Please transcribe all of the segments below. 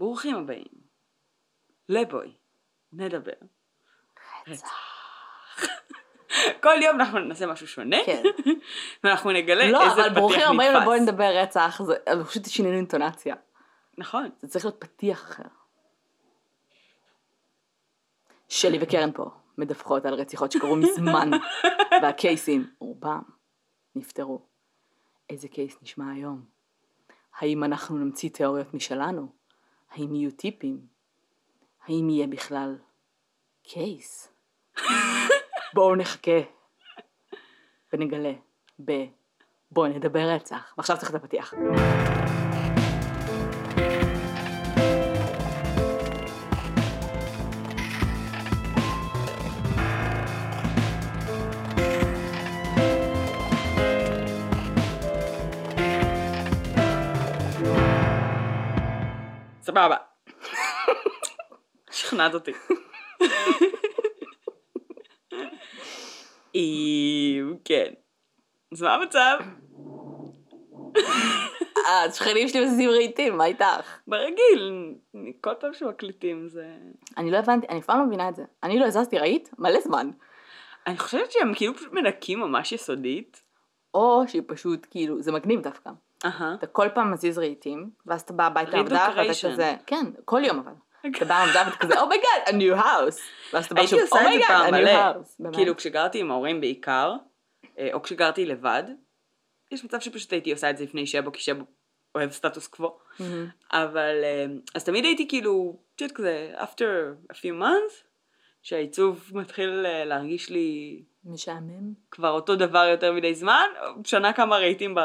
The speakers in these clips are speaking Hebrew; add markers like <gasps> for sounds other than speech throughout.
ברוכים הבאים לבואי, נדבר. כל יום אנחנו נעשה משהו שונה, כן. <laughs> ואנחנו נגלה לא, איזה אבל פתיח ברוכים הבאים נתפס. לבואי נדבר רצח, זה פשוט שינינו אינטונציה. נכון. זה צריך להיות פתיח אחר. שלי וקרן פה מדווחות על רציחות שקרו מזמן, <laughs> והקייסים, רובם, נפתרו. איזה קייס נשמע היום? האם אנחנו נמציא תיאוריות משלנו? האם יהיו טיפים? האם יהיה בכלל קייס? <laughs> בואו נחכה ונגלה ב... בואו נדבר רצח. ועכשיו צריך את הפתיח. סבבה. שכנעת אותי. כן. אז מה המצב? השכנים שלי מזיזים רהיטים, מה איתך? ברגיל, כל פעם שמקליטים זה... אני לא הבנתי, אני אף פעם לא מבינה את זה. אני לא הזזתי רהיט מלא זמן. אני חושבת שהם כאילו פשוט מנקים ממש יסודית. או שהיא פשוט, כאילו, זה מגניב דווקא. אתה כל פעם מזיז רהיטים, ואז אתה בא הביתה לעבודה, ואתה. כזה, כן, כל יום אבל. אתה בא לעבודה ואתה כזה, oh my god, a new house. ואז אתה בא שוב, oh my god, פעם a new house. כאילו כשגרתי עם ההורים בעיקר, אה, או כשגרתי לבד, יש מצב שפשוט הייתי עושה את זה לפני שבו, כי שבו אוהב סטטוס קוו. אבל, אה, אז תמיד הייתי כאילו, את יודעת כזה, after a few months, שהעיצוב מתחיל אה, להרגיש לי משעמם. כבר אותו דבר יותר מדי זמן, שנה כמה רהיטים, ב...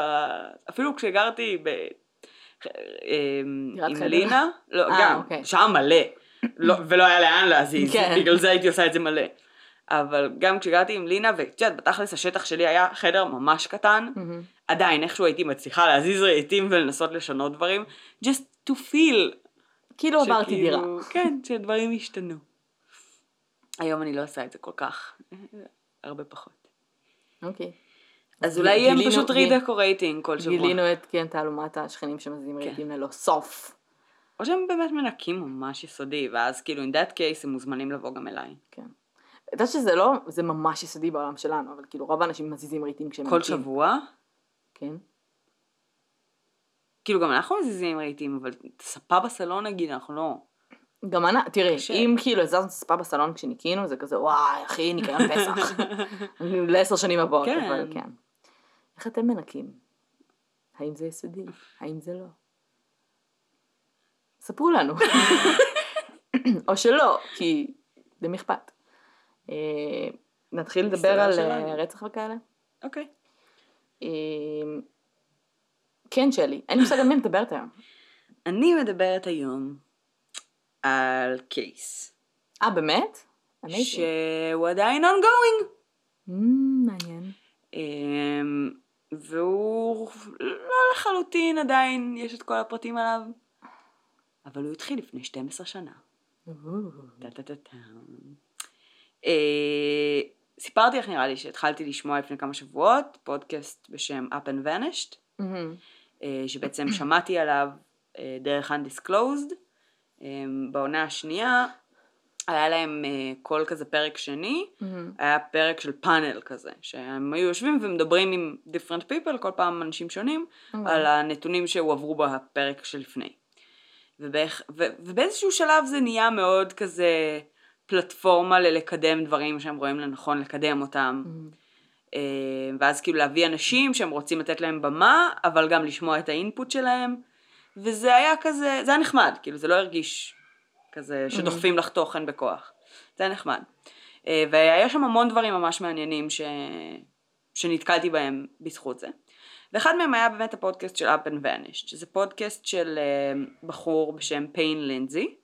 אפילו כשגרתי ב... אה, עם? לינה, לא, אה, גם, אוקיי. שעה מלא, לא, <clears throat> ולא היה לאן להזיז, כן. בגלל זה הייתי עושה את זה מלא. אבל גם כשגרתי עם לינה, ואת יודעת, בתכלס השטח שלי היה חדר ממש קטן, מהמם. עדיין איכשהו הייתי מצליחה להזיז רהיטים ולנסות לשנות דברים, just to feel. כאילו עברתי דירה. כן, שדברים השתנו. היום אני לא עושה את זה כל כך, <laughs> הרבה פחות. אוקיי. אז אולי הם גילינו- פשוט רידקורייטינג כל שבוע. גילינו את, כן, תעלומת השכנים שמזיזים כן. רהיטים ללא סוף. או שהם באמת מנקים ממש יסודי, ואז כאילו in that case הם מוזמנים לבוא גם אליי. כן. את יודעת שזה לא, זה ממש יסודי בעולם שלנו, אבל כאילו רוב האנשים מזיזים רהיטים כשהם כל מנקים. שבוע, כן. כאילו גם אנחנו מזיזים רהיטים, אבל ספה בסלון נגיד, אנחנו לא. גם אני, תראי, קשה. אם כאילו הזזנו את הספה בסלון כשניקינו, זה כזה וואי אחי ניקיון פסח. <laughs> לעשר שנים הבאות, כן. אבל כן. איך אתם מנקים? האם זה יסודי? האם זה לא? ספרו לנו. <laughs> או שלא, כי למי אכפת. אה, נתחיל לדבר על. אה, רצח וכאלה? אוקיי. אה, כן שלי, אין לי מושג על מי מדברת היום. אני מדברת היום על קייס, אה באמת? שהוא עדיין ongoing. Mm, מעניין. אמ, והוא לא לחלוטין עדיין יש את כל הפרטים עליו, אבל הוא התחיל לפני 12 שנה. אה, סיפרתי לך נראה לי שהתחלתי לשמוע לפני כמה שבועות פודקאסט בשם Up and Vanished, מהמם. אה, שבעצם שמעתי עליו אה, דרך Undisclosed. אה, בעונה השנייה היה להם אה, קול כזה פרק שני, מהמם. היה פרק של פאנל כזה, שהם היו יושבים ומדברים עם different people, כל פעם אנשים שונים, אוקיי. על הנתונים שהועברו בפרק שלפני. ובאיך, ו, ובאיזשהו שלב זה נהיה מאוד כזה פלטפורמה ללקדם דברים שהם רואים לנכון לקדם אותם. אה, ואז כאילו להביא אנשים שהם רוצים לתת להם במה, אבל גם לשמוע את האינפוט שלהם. וזה היה כזה, זה היה נחמד, כאילו זה לא הרגיש כזה שדוחפים לך תוכן בכוח. זה היה נחמד. אה, והיה שם המון דברים ממש מעניינים ש... שנתקלתי בהם בזכות זה. ואחד מהם היה באמת הפודקאסט של Up and Vanished, שזה פודקאסט של אה, בחור בשם פיין לינזי.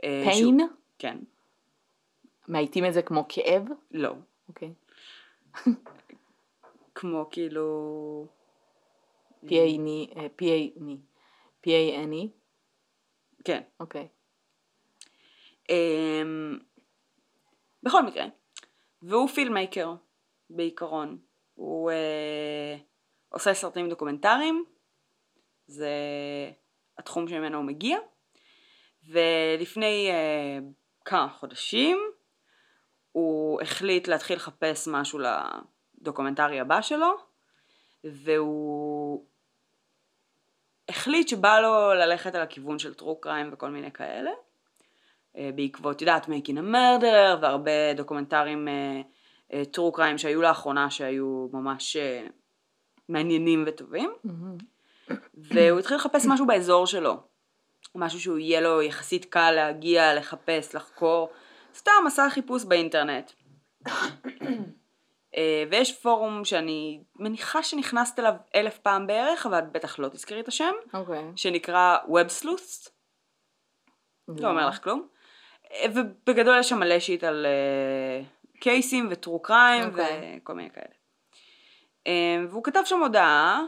פיין? כן, מאייתים את זה כמו כאב? לא. אוקיי. כמו כאילו... אה, P-A-N-E, כן. אוקיי. אמ, בכל מקרה, והוא פילמייקר בעיקרון, הוא אה, עושה סרטים דוקומנטריים, זה התחום שממנו הוא מגיע, ולפני אה, כמה חודשים הוא החליט להתחיל לחפש משהו לדוקומנטרי הבא שלו, והוא החליט שבא לו ללכת על הכיוון של true crime וכל מיני כאלה, אה, בעקבות, את יודעת, Making a Murderer והרבה דוקומנטרים טרו uh, קריים שהיו לאחרונה שהיו ממש uh, מעניינים וטובים, והוא התחיל לחפש משהו באזור שלו, משהו שהוא יהיה לו יחסית קל להגיע, לחפש, לחקור, סתם עשה חיפוש באינטרנט. אה, ויש פורום שאני מניחה שנכנסת אליו אלף פעם בערך, אבל בטח לא תזכרי את השם, אוקיי. שנקרא Web Sleuths, לא אומר לך כלום. אה, ובגדול יש שם מלא shit על אה, קייסים ו true crime אוקיי. וכל מיני כאלה. והוא כתב שם הודעה,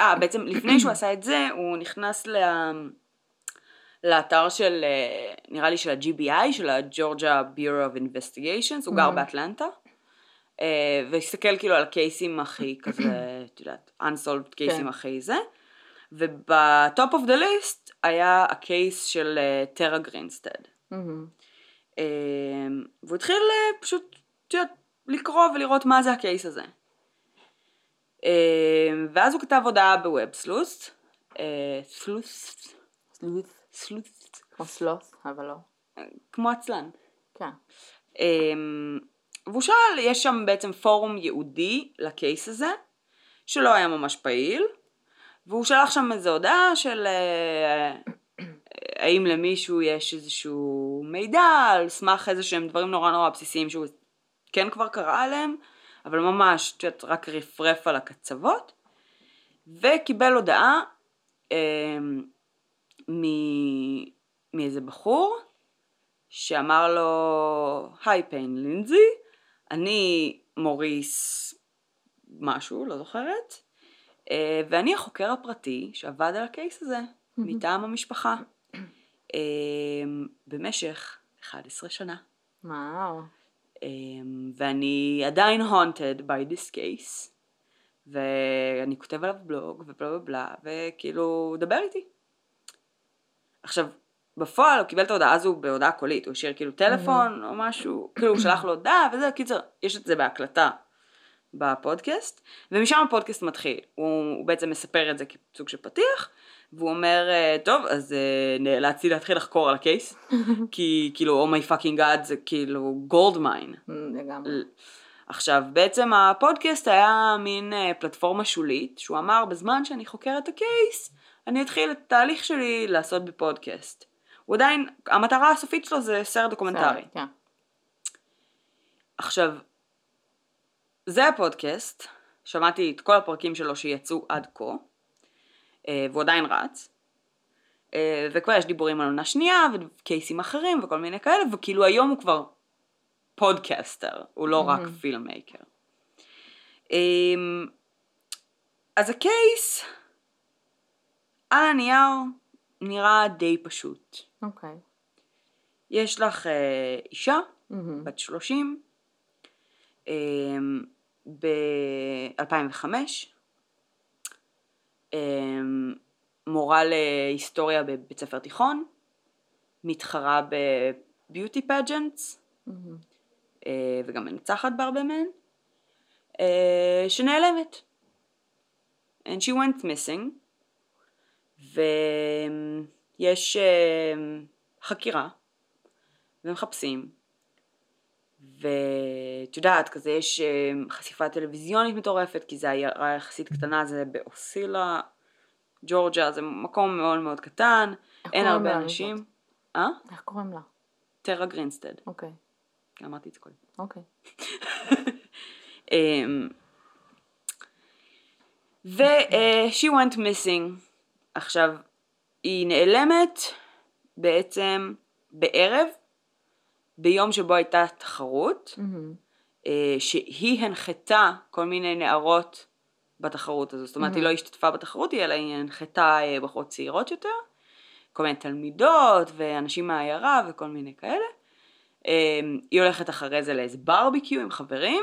אה בעצם לפני שהוא עשה את זה הוא נכנס ל... לאתר של, אה, נראה לי של ה-GBI, של ה-Georgia Bureau of Investigations, הוא גר Mhm. באטלנטה, והסתכל כאילו על הקייסים הכי כזה, את יודעת, unsolved קייסים כן. הכי זה, וב top of the list היה הקייס של טרה גרינסטד. מהמם. אה, והוא התחיל אה, פשוט, את יודעת, לקרוא ולראות מה זה הקייס הזה. אה, ואז הוא כתב הודעה ב Websleuths, אה, sleuths, sleuth. sleuths, כמו sloth, אבל לא. כמו עצלן. כן. והוא שאל, יש שם בעצם פורום ייעודי לקייס הזה, שלא היה ממש פעיל, והוא שלח שם איזו הודעה של אה, האם למישהו יש איזשהו מידע על סמך איזה שהם דברים נורא נורא בסיסיים שהוא כן כבר קרא עליהם, אבל ממש, את יודעת, רק רפרף על הקצוות, וקיבל הודעה אמ, מ- מאיזה בחור, שאמר לו, היי פיין לינזי, אני מוריס משהו, לא זוכרת, אה, ואני החוקר הפרטי שעבד על הקייס הזה, מטעם המשפחה, אה, במשך 11 שנה. וואו. אה, ואני עדיין haunted by this case, ואני כותב עליו בלוג ובלה בלה בלה, וכאילו, דבר איתי. עכשיו, בפועל הוא קיבל את ההודעה הזו בהודעה קולית, הוא השאיר כאילו טלפון או משהו, כאילו הוא שלח לו הודעה וזה, קיצר, יש את זה בהקלטה בפודקאסט, ומשם הפודקאסט מתחיל, הוא, הוא בעצם מספר את זה כסוג של פתיח, והוא אומר, אה, טוב, אז אה, נאלצתי להתחיל לחקור על הקייס, <laughs> כי כאילו, oh my fucking god זה כאילו gold mine. לגמרי. עכשיו, בעצם הפודקאסט היה מין אה, פלטפורמה שולית, שהוא אמר, בזמן שאני חוקר את הקייס, אני אתחיל את התהליך שלי לעשות בפודקאסט. הוא עדיין, המטרה הסופית שלו זה סרט דוקומנטרי. כן. עכשיו, זה הפודקאסט, שמעתי את כל הפרקים שלו שיצאו עד כה, אה, והוא עדיין רץ, אה, וכבר יש דיבורים על עונה שנייה, וקייסים אחרים וכל מיני כאלה, וכאילו היום הוא כבר פודקאסטר, הוא לא רק מהמם. filmmaker. אמ, אז הקייס, על הנייר, נראה די פשוט. אוקיי. יש לך אה, אישה, מהמם. בת 30, ב-2005, אמ, מורה להיסטוריה בבית ספר תיכון, מתחרה ב beauty pageants, מהמם. אה, וגם מנצחת בהרבה מהן, אה, שנעלמת. And she went missing, ויש אה, חקירה, ומחפשים, ואת יודעת, כזה יש אה, חשיפה טלוויזיונית מטורפת, כי זה עיירה יחסית קטנה, זה באוסילה, ג'ורג'ה, זה מקום מאוד מאוד קטן, אין הרבה אנשים. אה? איך קוראים לה? טרה גרינסטד, אוקיי. אמרתי את זה קודם. אוקיי. <laughs> אמ, ו- אה, she went missing. עכשיו, היא נעלמת בעצם בערב, ביום שבו הייתה תחרות. אה, שהיא הנחתה כל מיני נערות בתחרות הזו. זאת אומרת, היא לא השתתפה בתחרות, אלא היא הנחתה אה, בחורות צעירות יותר, כל מיני תלמידות ואנשים מהעיירה וכל מיני כאלה. אה, היא הולכת אחרי זה לאיזה ברביקיו עם חברים,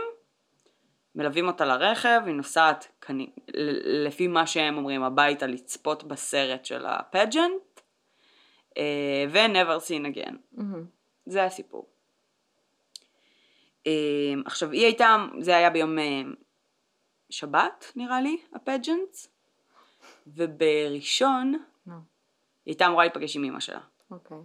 מלווים אותה לרכב, היא נוסעת, לפי מה שהם אומרים, הביתה לצפות בסרט של הפג'נט. אה, ו-never seen again. מהמם. זה הסיפור. אה, עכשיו היא הייתה, זה היה ביום אה, שבת נראה לי, הפג'נטס, ובראשון נו, היא הייתה אמורה להיפגש עם אמא שלה. אוקיי.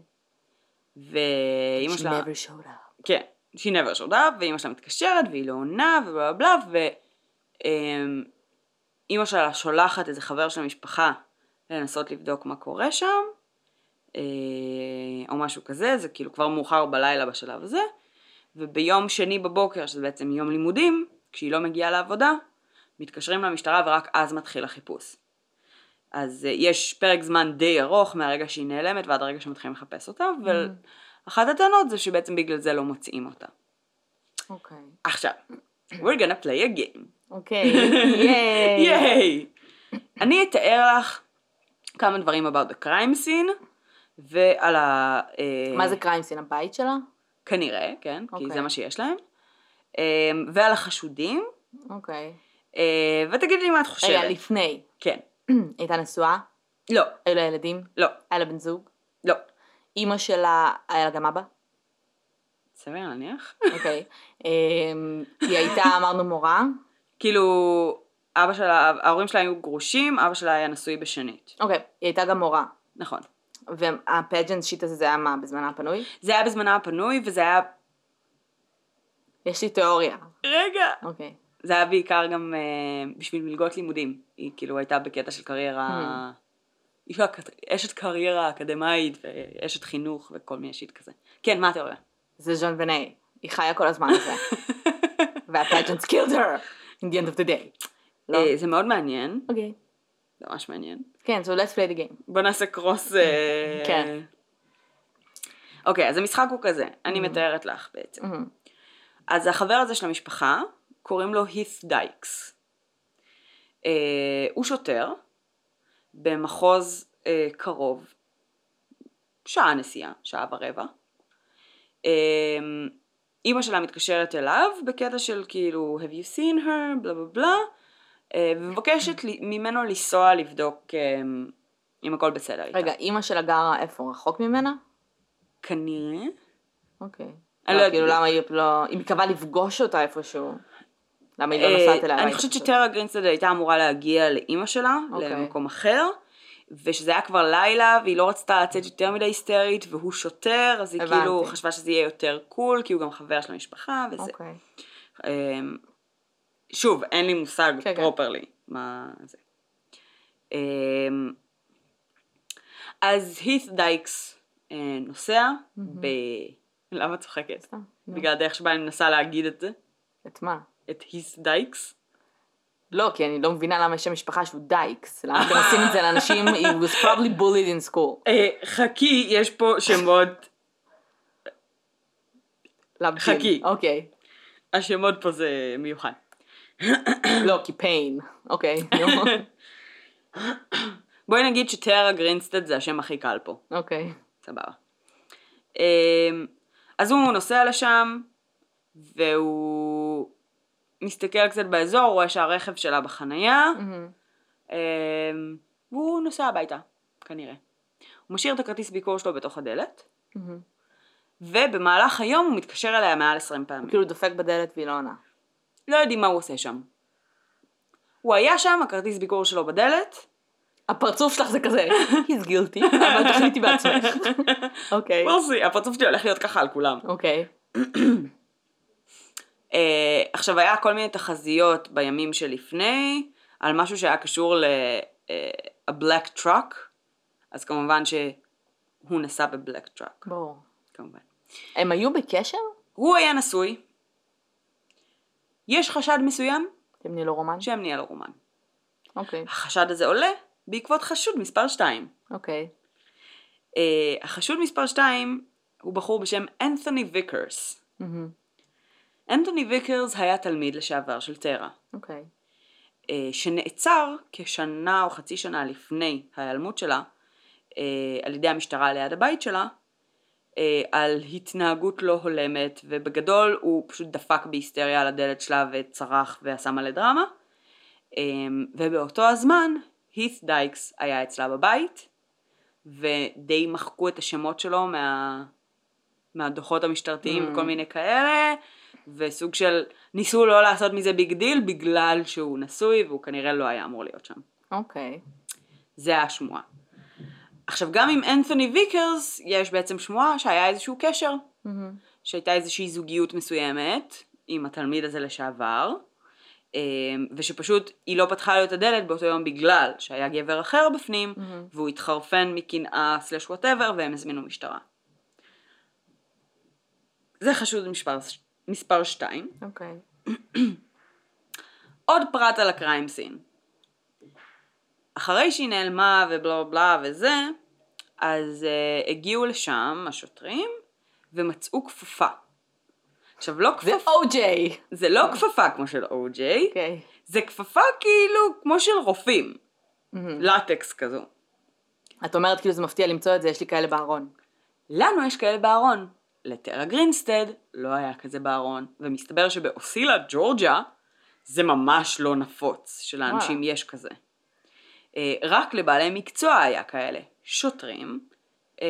ואימא She שלה, never showed up. כן, she never showed up, ואימא שלה מתקשרת והיא לא עונה ובלה בלה ואימא שלה שולחת איזה חבר של המשפחה לנסות לבדוק מה קורה שם, אה, או משהו כזה, זה כאילו כבר מאוחר בלילה בשלב הזה, וביום שני בבוקר, שזה בעצם יום לימודים, כשהיא לא מגיעה לעבודה, מתקשרים למשטרה ורק אז מתחיל החיפוש. אז אה, יש פרק זמן די ארוך מהרגע שהיא נעלמת ועד הרגע שמתחילים לחפש אותה, ואחת הטענות זה שבעצם בגלל זה לא מוצאים אותה. אוקיי. עכשיו, we're gonna play a game. אוקיי. ייי. ייי! אני אתאר לך כמה דברים about the crime scene ועל ה... אה, מה זה קריימסין? הבית שלה? כנראה, כן, כי אוקיי. זה מה שיש להם. אה, ועל החשודים, אוקיי. אה, ותגידי לי מה את חושבת. רגע, לפני. כן. <clears throat> הייתה נשואה? לא, היו לה ילדים? לא, היה לה בן זוג? אימא שלה, היה לה גם אבא? סביר להניח. אוקיי. אמ, היא הייתה, אמרנו, מורה? כאילו, אבא שלה, ההורים שלה היו גרושים, אבא שלה היה נשוי בשנית. אוקיי, היא הייתה גם מורה. נכון. והפג'נט שיט הזה זה היה מה, בזמנה הפנוי? זה היה בזמנה הפנוי, וזה היה... יש לי תיאוריה. רגע. אוקיי. זה היה בעיקר גם אה, בשביל מלגות לימודים. היא כאילו הייתה בקטע של קריירה... אישה, אשת קריירה אקדמאית ואשת חינוך וכל מיני שיט כזה. כן, מה התיאוריה? זה ז'ון וני. היא חיה כל הזמן הזה. <laughs> והפג'נט killed her in the end of the day. לא? אה, זה מאוד מעניין, אוקיי. זה ממש מעניין. כן, so let's play the game. בוא נעשה קרוס... אה, כן. אוקיי, אז המשחק הוא כזה, אני מתארת לך בעצם. מהמם. אז החבר הזה של המשפחה, קוראים לו הית' דייקס. אה, הוא שוטר במחוז אה, קרוב, שעה נסיעה, שעה ורבע. אה, אימא שלה מתקשרת אליו בקטע של כאילו, have you seen her, בלה בלה בלה, אה, ומבקשת ממנו לנסוע לבדוק אה, אם הכל בסדר איתה. רגע, אימא שלה גרה איפה? רחוק ממנה? כנראה. אוקיי. אני לא לא, יודעת. כאילו למה היא לא... היא מקווה לפגוש אותה איפשהו. למה היא לא אה, נוסעת אליה? אני? חושבת שטרה גרינסטד הייתה אמורה להגיע לאימא שלה, אוקיי. למקום אחר, ושזה היה כבר לילה, והיא לא רצתה לצאת יותר מדי היסטרית, והוא שוטר, אז היא הבנתי. כאילו חשבה שזה יהיה יותר cool, כי הוא גם חבר של המשפחה, וזה. אוקיי. אמ, שוב, אין לי מושג כן. properly מה זה. אמ, אז הית' דייקס אה, נוסע ב... למה את צוחקת? בגלל הדרך שבה אני מנסה להגיד את זה, את מה? את הית' דייקס. לא, כי אני לא מבינה למה יש שם משפחה שהוא דייקס. למה אתם עושים את זה לאנשים? He was probably bullied in school. אה, חכי, יש פה שמות. חכי. אוקיי. השמות פה זה מיוחד. לא, כי pain. אוקיי. בואי נגיד שטרה גרינסטד זה השם הכי קל פה, אוקיי. סבבה. אמ, אז הוא נוסע לשם, והוא מסתכל קצת באזור, רואה שהרכב שלה בחנייה. אמ, והוא נוסע הביתה, כנראה. הוא משאיר את הכרטיס ביקור שלו בתוך הדלת, מהמם. ובמהלך היום הוא מתקשר אליה מעל 20 פעמים. כאילו דופק בדלת והיא לא עונה. לא יודעים מה הוא עושה שם. הוא היה שם, הכרטיס ביקור שלו בדלת, הפרצוף שלך זה כזה, <laughs> he's guilty, אבל תחליטי בעצמך. <laughs> אוקיי. הפרצוף שלי הולך להיות ככה על כולם. אוקיי. <clears throat> אה, עכשיו היה כל מיני תחזיות בימים שלפני, על משהו שהיה קשור ל... אה, truck, אז כמובן שהוא נסע בבלק טראק, ברור. כמובן. הם היו בקשר? הוא היה נשוי, יש חשד מסוים הם נהיו לו רומן? שהם נהיה לו רומן. אוקיי. החשד הזה עולה בעקבות חשוד מספר 2. אוקיי. Uh, החשוד מספר 2 הוא בחור בשם אנתוני ויקרס. מהמם. אנתוני ויקרס היה תלמיד לשעבר של טרה, אוקיי. uh, שנעצר כשנה או חצי שנה לפני ההיעלמות שלה uh, על ידי המשטרה ליד הבית שלה uh, על התנהגות לא הולמת ובגדול הוא פשוט דפק בהיסטריה על הדלת שלה וצרח ועשה מלא דרמה ובאותו הזמן הית' דייקס היה אצלה בבית ודי מחקו את השמות שלו מה, מהדוחות המשטרתיים Mm. וכל מיני כאלה, וסוג של ניסו לא לעשות מזה big deal בגלל שהוא נשוי והוא כנראה לא היה אמור להיות שם. אוקיי. זה השמועה. עכשיו גם עם אנתוני ויקרס יש בעצם שמועה שהיה איזשהו קשר, מהמם. שהייתה איזושהי זוגיות מסוימת עם התלמיד הזה לשעבר, אה, ושפשוט היא לא פתחה לו את הדלת באותו יום בגלל שהיה גבר אחר בפנים, מהמם. והוא התחרפן מקנאה slash whatever והם הזמינו משטרה. זה חשוד מספר, מספר 2. אוקיי. עוד פרט על ה crime scene. אחרי שהיא נעלמה ובלה בלה וזה, אז uh, הגיעו לשם השוטרים ומצאו כפפה. עכשיו לא זה כפפה, או-ג'יי. זה לא כפפה כמו של או-ג'יי, אוקיי. זה כפפה כאילו כמו של רופאים, מהמם. לטקס כזו. את אומרת כאילו זה מפתיע למצוא את זה, יש לי כאלה בארון. לנו יש כאלה בארון. לטרה גרינסטד לא היה כזה בארון, ומסתבר שבאוסילה, ג'ורג'ה, זה ממש לא נפוץ, שלאנשים וואלה. יש כזה. אה, רק לבעלי מקצוע היה כאלה. שוטרים, אה,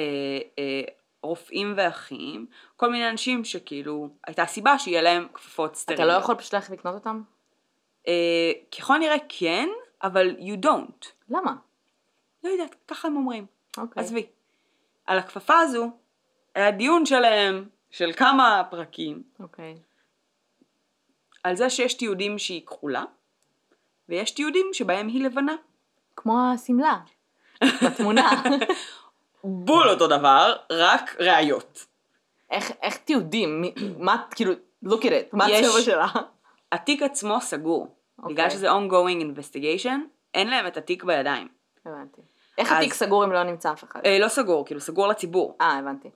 אה, רופאים ואחים, כל מיני אנשים שכאילו, הייתה סיבה שיהיה להם כפפות אתה סטריליות. לא יכול פשוט ללכת לקנות אותם? ככל הנראה כן, אבל you don't. למה? לא יודעת, ככה הם אומרים. אוקיי. עזבי. על הכפפה הזו, היה דיון שלם של כמה פרקים, אוקיי. על זה שיש תיעודים שהיא כחולה, ויש תיעודים שבהם היא לבנה. כמו השמלה. בתמונה. <laughs> בול אותו דבר, רק ראיות. איך, איך תיעודים? מה, כאילו, look at it. מה יש- הצבע שלה? התיק עצמו סגור. אוקיי. בגלל שזה ongoing investigation, אין להם את התיק בידיים. הבנתי. איך אז- התיק סגור אם לא נמצא אף אחד? אה, לא סגור, כאילו סגור לציבור. אה, הבנתי.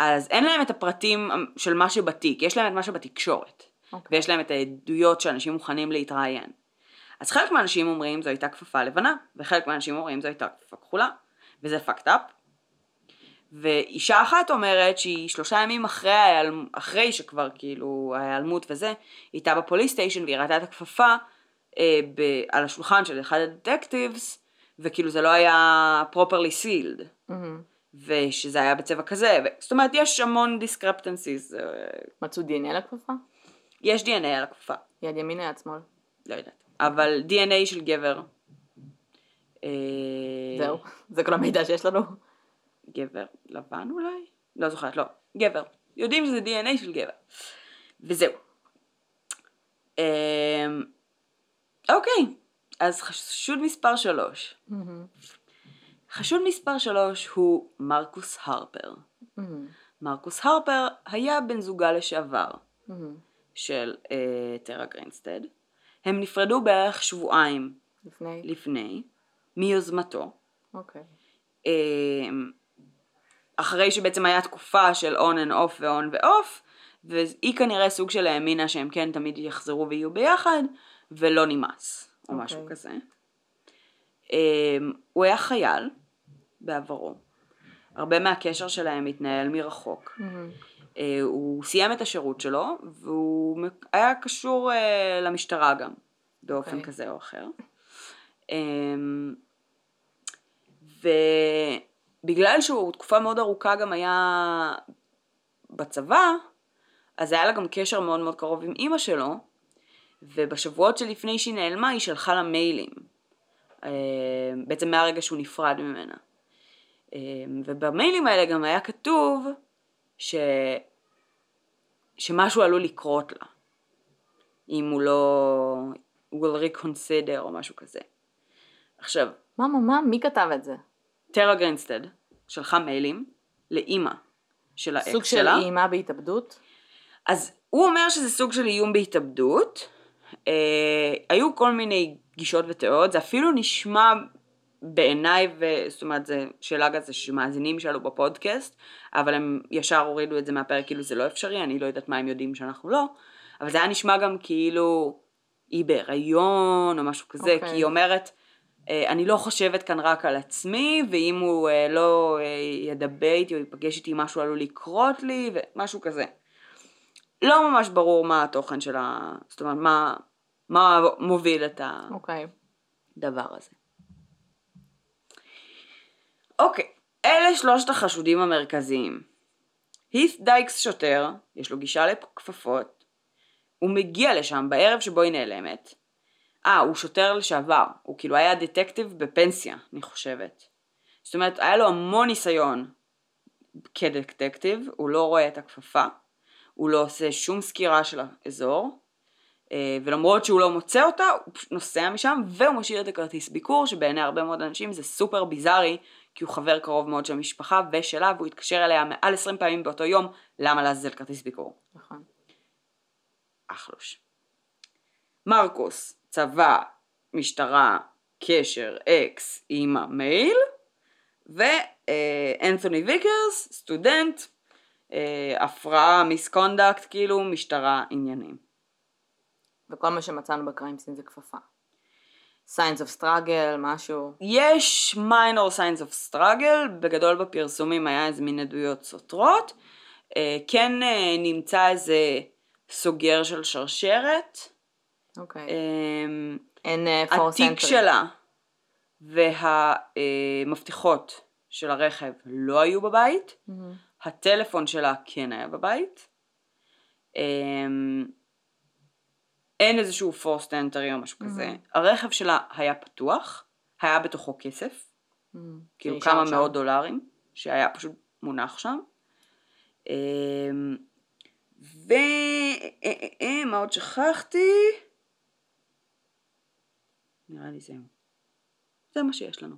אז אין להם את הפרטים של מה שבתיק, יש להם את מה שבתקשורת. אוקיי. ויש להם את העדויות שאנשים מוכנים להתראיין. אז חלק מהאנשים אומרים זו הייתה כפפה לבנה, וחלק מהאנשים אומרים זו הייתה כפפה כחולה, וזה fucked up. ואישה אחת אומרת שהיא שלושה ימים אחרי, ההיעלמ... אחרי שכבר כאילו ההיעלמות וזה, היא הייתה בפוליס סטיישן והיא ראתה את הכפפה אה, ב... על השולחן של אחד הדטקטיבס, וכאילו זה לא היה properly sealed, מהמם. ושזה היה בצבע כזה, ו... זאת אומרת יש המון discrepancies, אה, מצאו דנ"א לכפפה? יש DNA על הכפפה. יד ימין יד שמאל? לא יודעת. אבל DNA של גבר. אה, זהו. זה כל המידע שיש לנו. גבר לבן אולי? לא זוכרת, לא. גבר. יודעים שזה DNA של גבר. וזהו. אה, אוקיי, אז חשוד מספר שלוש. מהמם. חשוד מספר שלוש הוא מרקוס הרפר. מהמם. מרקוס הרפר היה בן זוגה לשעבר מהמם. של אה, טרה גרינסטד. הם נפרדו בערך שבועיים לפני? לפני, מיוזמתו. אוקיי. אמ, אחרי שבעצם היה תקופה של on and off ו on ו off, והיא כנראה סוג של האמינה שהם כן תמיד יחזרו ויהיו ביחד, ולא נמאס, או אוקיי. משהו כזה. אמ, הוא היה חייל בעברו. הרבה מהקשר שלהם התנהל מרחוק. מהמם. אה, הוא סיים את השירות שלו, והוא היה קשור אה, למשטרה גם, באופן אוקיי. כזה או אחר. אמ, ובגלל שהוא תקופה מאוד ארוכה גם היה בצבא, אז היה לה גם קשר מאוד מאוד קרוב עם אימא שלו, ובשבועות שלפני שהיא נעלמה היא שלחה לה מיילים. אה, בעצם מהרגע שהוא נפרד ממנה. אה, ובמיילים האלה גם היה כתוב ש... שמשהו עלול לקרות לה. אם הוא לא... will reconsider או משהו כזה. עכשיו, מה, מה, מה? מי כתב את זה? טרה גרינסטד שלחה מיילים לאימא של האקס סוג של שלה. אימה בהתאבדות? אז הוא אומר שזה סוג של איום בהתאבדות. אה, היו כל מיני גישות ותיאוריות, זה אפילו נשמע בעיניי. זאת אומרת, זה שאלה כזה שמאזינים שאלו בפודקאסט, אבל הם ישר הורידו את זה מהפרק, כאילו זה לא אפשרי, אני לא יודעת מה הם יודעים שאנחנו לא, אבל זה היה נשמע גם כאילו היא בהיריון או משהו כזה, אוקיי. כי היא אומרת, אה, אני לא חושבת כאן רק על עצמי, ואם הוא אה, לא אה, ידבר איתי או ייפגש איתי, משהו עלול לקרות לי, ומשהו כזה. לא ממש ברור מה התוכן של ה... זאת אומרת, מה, מה מוביל את אוקיי. הדבר הזה. אוקיי, אלה שלושת החשודים המרכזיים. הית' דייקס שוטר, יש לו גישה לכפפות, הוא מגיע לשם בערב שבו היא נעלמת. אה, הוא שוטר לשעבר, הוא כאילו היה דטקטיב בפנסיה, אני חושבת. זאת אומרת, היה לו המון ניסיון כדטקטיב, הוא לא רואה את הכפפה, הוא לא עושה שום סקירה של האזור, אה, ולמרות שהוא לא מוצא אותה, הוא נוסע משם, והוא משאיר את הכרטיס ביקור, שבעיני הרבה מאוד אנשים זה סופר ביזארי, כי הוא חבר קרוב מאוד של המשפחה ושלה, והוא התקשר אליה מעל 20 פעמים באותו יום, למה לעזאזל כרטיס ביקור? נכון. אחלוש. מרקוס, צבא, משטרה, קשר, אקס, אימא, מייל, ואנתוני ויקרס, סטודנט, אה, הפרעה, misconduct, כאילו, משטרה, עניינים. וכל מה שמצאנו ב crime scene זה כפפה. Signs of struggle, משהו. יש minor signs of struggle, בגדול בפרסומים היה איזה מין עדויות סותרות. אה, כן אה, נמצא איזה סוגר של שרשרת. אוקיי. אמ, אין אה, force התיק. שלה והמפתחות של הרכב לא היו בבית, מהמם. הטלפון שלה כן היה בבית. אמ, אין איזשהו forced entry או משהו כזה. הרכב שלה היה פתוח, היה בתוכו כסף, מהמם. כאילו כמה שם. מאות דולרים, שהיה פשוט מונח שם. אמ, ו... אה, אה, אה, מה עוד שכחתי? נראה לי זהו. זה מה שיש לנו.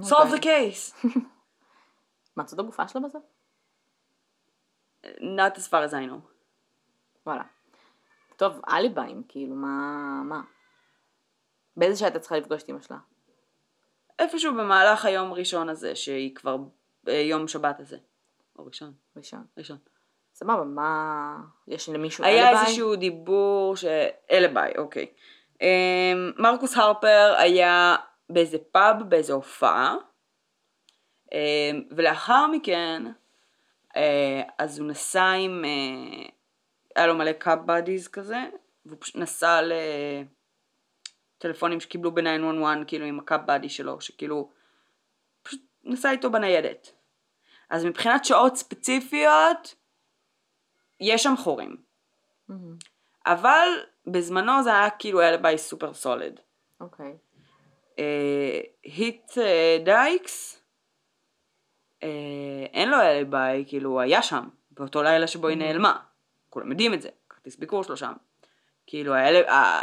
solve the case. <laughs> מצאו את הגופה שלה בזה? not as far as I know. וואלה. טוב, אליבאים, כאילו, מה... מה? באיזה שעה הייתה צריכה לפגוש את אמא שלה? איפשהו במהלך היום ראשון הזה, שהיא כבר ביום שבת הזה. או ראשון, ראשון. ראשון. סבבה, מה... יש למישהו היה אליבי? איזשהו דיבור ש... אלביי, אוקיי. אמ, מרקוס הרפר היה באיזה פאב, באיזה הופעה, אמ, ולאחר מכן, אה, אז הוא נסע עם... אה, היה לו מלא קאב בדיז כזה, והוא פשוט נסע לטלפונים שקיבלו ב-911, כאילו עם הקאב בדי שלו, שכאילו, פשוט נסע איתו בניידת. אז מבחינת שעות ספציפיות, יש שם חורים. מהמם. אבל בזמנו זה היה כאילו alibi super solid. אוקיי. הית' אה, דייקס, אה, אין לו אלביי, כאילו הוא היה שם, באותו לילה שבו היא נעלמה. כולם יודעים את זה, כרטיס ביקור שלו שם. כאילו,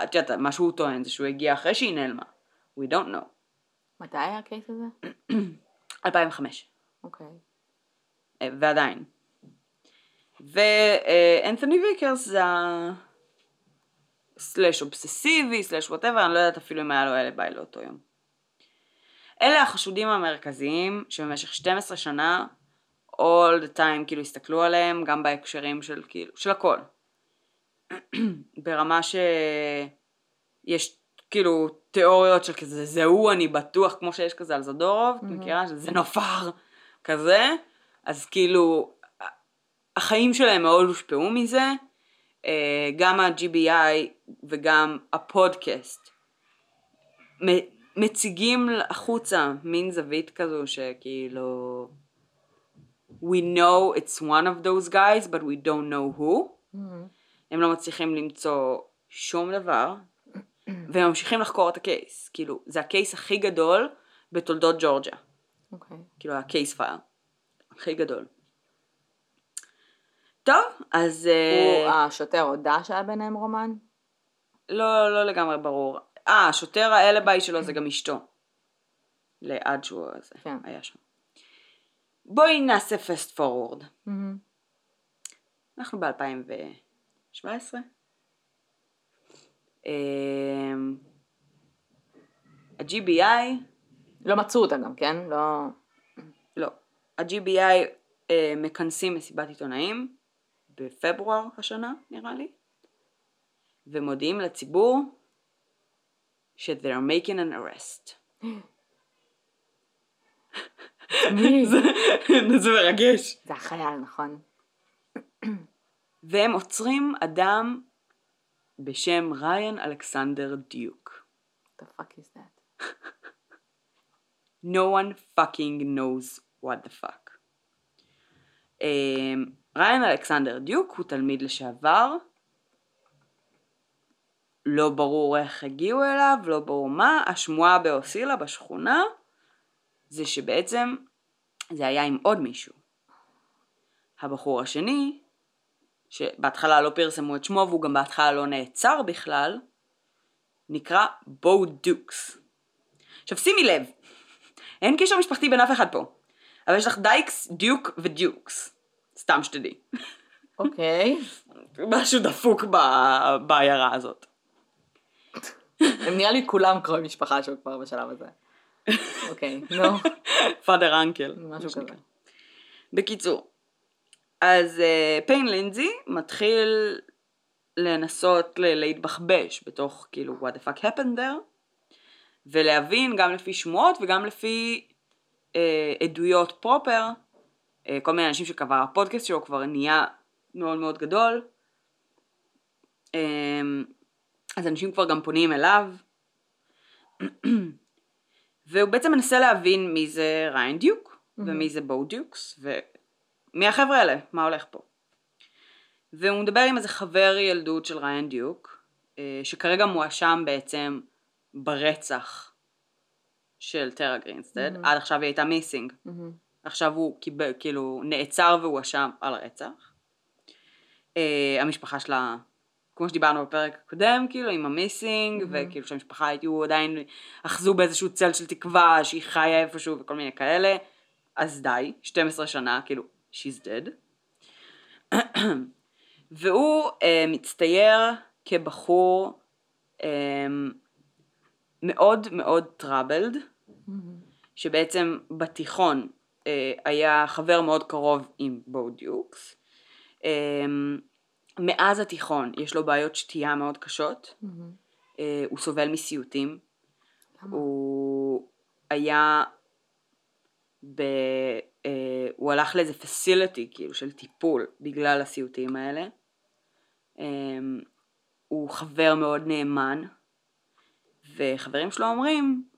את יודעת, מה שהוא טוען זה שהוא הגיע אחרי שהיא נעלמה. We don't know. מתי היה הקייס הזה? <clears throat> 2005. אוקיי. אה, ועדיין. ואנתוני ויקרס זה ה... סלאש אובססיבי, סלאש ווטאבר, אני לא יודעת אפילו אם היה לו אלביי לאותו יום. אלה החשודים המרכזיים שבמשך 12 שנה, all the time, כאילו הסתכלו עליהם, גם בהקשרים של כאילו, של הכל. <clears throat> ברמה שיש כאילו תיאוריות של כזה, זה הוא אני בטוח, כמו שיש כזה על זדורוב, את מכירה? שזה נופר, <laughs> כזה. אז כאילו, החיים שלהם מאוד הושפעו מזה. אה, גם ה-GBI וגם הפודקאסט מציגים החוצה מין זווית כזו שכאילו we know it's one of those guys but we don't know who מהמם. הם לא מצליחים למצוא שום דבר והם ממשיכים לחקור את הקייס כאילו זה הקייס הכי גדול בתולדות ג'ורג'יה אוקיי. כאילו הקייס פייל הכי גדול טוב אז אה, הוא, השוטר הודה שהיה ביניהם רומן? לא, לא לגמרי ברור. אה, השוטר האלביי שלו זה גם אשתו. לעד שהוא הזה, כן. היה שם. בואי נעשה פסט. מהמם. אנחנו ב-2017. אמ, ה-GBI, לא מצאו אותה גם, כן? לא... לא, ה-GBI אה, מכנסים מסיבת עיתונאים בפברואר השנה, נראה לי, ומודיעים לציבור ש-they're making an arrest. <gasps> <laughs> זה זה מרגש. זה החייל, נכון? והם עוצרים אדם בשם ריין אלכסנדר דיוק. The fuck is that? No one fucking knows what the fuck. אמ, ריין אלכסנדר דיוק הוא תלמיד לשעבר, לא ברור איך הגיעו אליו, לא ברור מה, השמועה באוסילה בשכונה זה שבעצם זה היה עם עוד מישהו. הבחור השני, שבהתחלה לא פרסמו את שמו והוא גם בהתחלה לא נעצר בכלל, נקרא בו דיוקס. עכשיו שימי לב, אין קשר משפחתי בין אף אחד פה, אבל יש לך דייקס, דיוק ודיוקס. סתם שתדעי. אוקיי. <laughs> משהו דפוק ב- בעיירה הזאת. הם נראה לי כולם קרובי משפחה שהוא כבר בשלב הזה. אוקיי, נו, פאדר אנקל. משהו כזה. בקיצור, אז uh, פיין לינזי מתחיל לנסות להתבחבש בתוך כאילו what the fuck happened there ולהבין גם לפי שמועות וגם לפי uh, עדויות פרופר uh, כל מיני אנשים שכבר הפודקאסט שלו כבר נהיה מאוד מאוד גדול um, אז אנשים כבר גם פונים אליו <clears throat> והוא בעצם מנסה להבין מי זה ריין דיוק ומי זה בו דיוקס ומי החבר'ה האלה, מה הולך פה. והוא מדבר עם איזה חבר ילדות של ריין דיוק אה, שכרגע מואשם בעצם ברצח של טרה גרינסטד, מהמם. עד עכשיו היא הייתה מיסינג, מהמם. עכשיו הוא קיבל, כאילו נעצר והואשם על הרצח. אה, המשפחה שלה, כמו שדיברנו בפרק הקודם, כאילו עם המיסינג, מהמם. וכאילו שהמשפחה היו עדיין, אחזו באיזשהו צל של תקווה שהיא חיה איפשהו וכל מיני כאלה, אז די, 12 שנה, כאילו, she's dead. <clears throat> והוא אה, מצטייר כבחור אה, מאוד מאוד טראבלד, מהמם. שבעצם בתיכון אה, היה חבר מאוד קרוב עם בו דיוקס. אה, מאז התיכון יש לו בעיות שתייה מאוד קשות, מהמם. אה, הוא סובל מסיוטים, למה? הוא היה ב... אה, הוא הלך לאיזה פסיליטי כאילו של טיפול בגלל הסיוטים האלה. אה, הוא חבר מאוד נאמן, וחברים שלו אומרים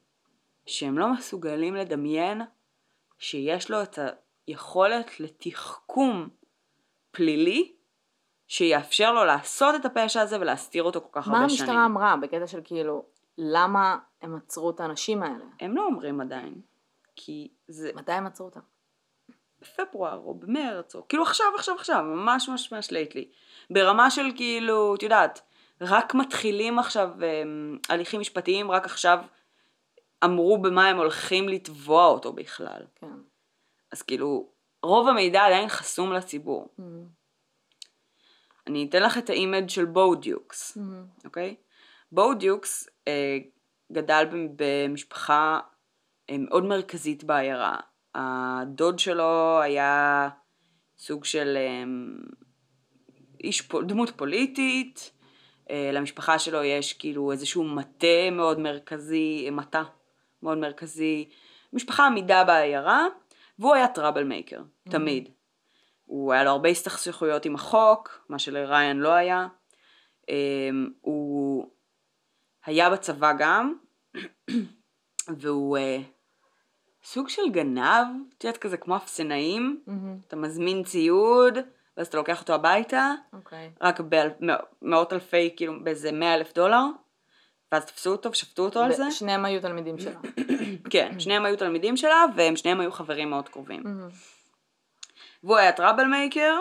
שהם לא מסוגלים לדמיין שיש לו את היכולת לתחכום פלילי שיאפשר לו לעשות את הפשע הזה ולהסתיר אותו כל כך מה הרבה שנים. המשטרה אמרה בקטע של כאילו, למה הם עצרו את האנשים האלה? הם לא אומרים עדיין, כי זה מתי הם עצרו אותם? בפברואר או במרץ, או כאילו עכשיו, עכשיו, עכשיו, ממש ממש ממש לייטלי. ברמה של כאילו, את יודעת, רק מתחילים עכשיו הם, הליכים משפטיים, רק עכשיו אמרו במה הם הולכים לתבוע אותו בכלל. כן. אז כאילו, רוב המידע עדיין חסום לציבור. מהמם. אני אתן לך את ה image של בו דיוקס. מהמם. אוקיי? בו דיוקס אה, גדל במשפחה אה, מאוד מרכזית בעיירה. הדוד שלו היה סוג של אה, איש, דמות פוליטית, למשפחה שלו יש כאילו איזשהו מטה מאוד מרכזי, מטה מאוד מרכזי, משפחה עמידה בעיירה, והוא היה טראבל מייקר, תמיד. הוא היה לו הרבה הסתכסכויות עם החוק, מה שלריין לא היה. אמ, הוא היה בצבא גם, <clears throat> והוא אה, סוג של גנב, את יודעת כזה כמו אפסנאים, מהמם. אתה מזמין ציוד, ואז אתה לוקח אותו הביתה, אוקיי. רק במאות אלפי, כאילו באיזה מאה אלף דולר, ואז תפסו אותו ושפטו אותו על זה. שניהם היו תלמידים שלה. כן, שניהם היו תלמידים שלה, והם שניהם היו חברים מאוד קרובים. מהמם. והוא היה טראבל מייקר,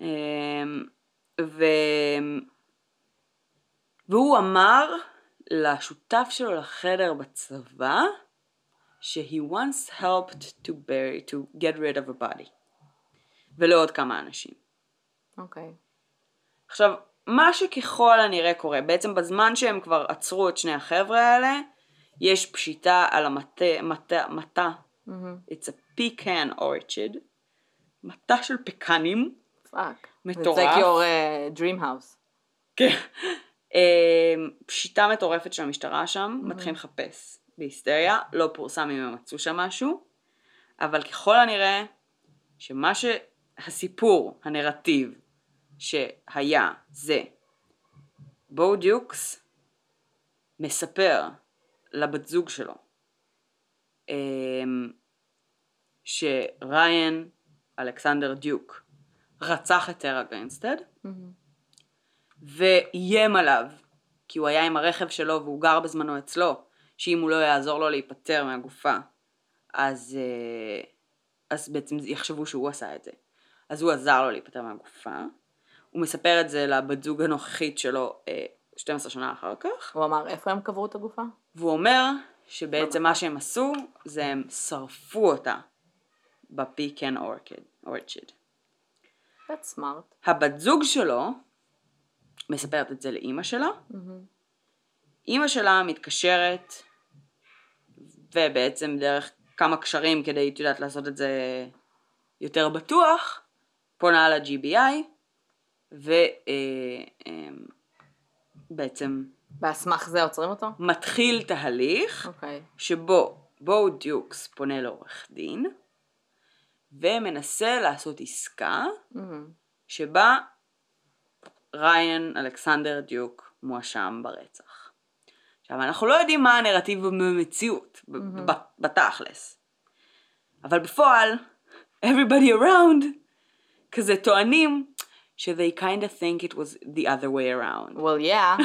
אמ, ו... והוא אמר לשותף שלו לחדר בצבא, ש-he once helped to bury, to get rid of a body. ולעוד כמה אנשים. אוקיי. עכשיו, מה שככל הנראה קורה, בעצם בזמן שהם כבר עצרו את שני החבר'ה האלה, יש פשיטה על המטע, מטע, מטע, מהמם. it's a pecan orchard, מטע של פקנים, fuck. מטורף. Like your uh, dream house. כן. <laughs> פשיטה מטורפת של המשטרה שם, מתחילים לחפש בהיסטריה, לא פורסם אם הם מצאו שם משהו, אבל ככל הנראה שמה שהסיפור, הנרטיב שהיה זה בו דיוקס מספר לבת זוג שלו אמ, שריין אלכסנדר דיוק רצח את טרה גרינסטד ואיים עליו כי הוא היה עם הרכב שלו והוא גר בזמנו אצלו שאם הוא לא יעזור לו להיפטר מהגופה אז, אה, אז בעצם יחשבו שהוא עשה את זה. אז הוא עזר לו להיפטר מהגופה. הוא מספר את זה לבת זוג הנוכחית שלו אה, 12 שנה אחר כך. הוא אמר, איפה הם קברו את הגופה? והוא אומר שבעצם מה שהם עשו זה הם שרפו אותה בפיקן אורצ'יד. That's smart. הבת זוג שלו מספרת את זה לאימא שלה. אימא שלה מתקשרת ובעצם דרך כמה קשרים כדי, את יודעת, לעשות את זה יותר בטוח, פונה ל-GBI ובעצם ועל סמך זה עוצרים אותו? מתחיל תהליך אוקיי. שבו בואו דיוקס פונה לעורך דין ומנסה לעשות עסקה מהמם. שבה ריין אלכסנדר דיוק מואשם ברצח. עכשיו אנחנו לא יודעים מה הנרטיב במציאות, ב- בתכלס. אבל בפועל, everybody around כזה טוענים ש- they kind of think it was the other way around. Well, yeah.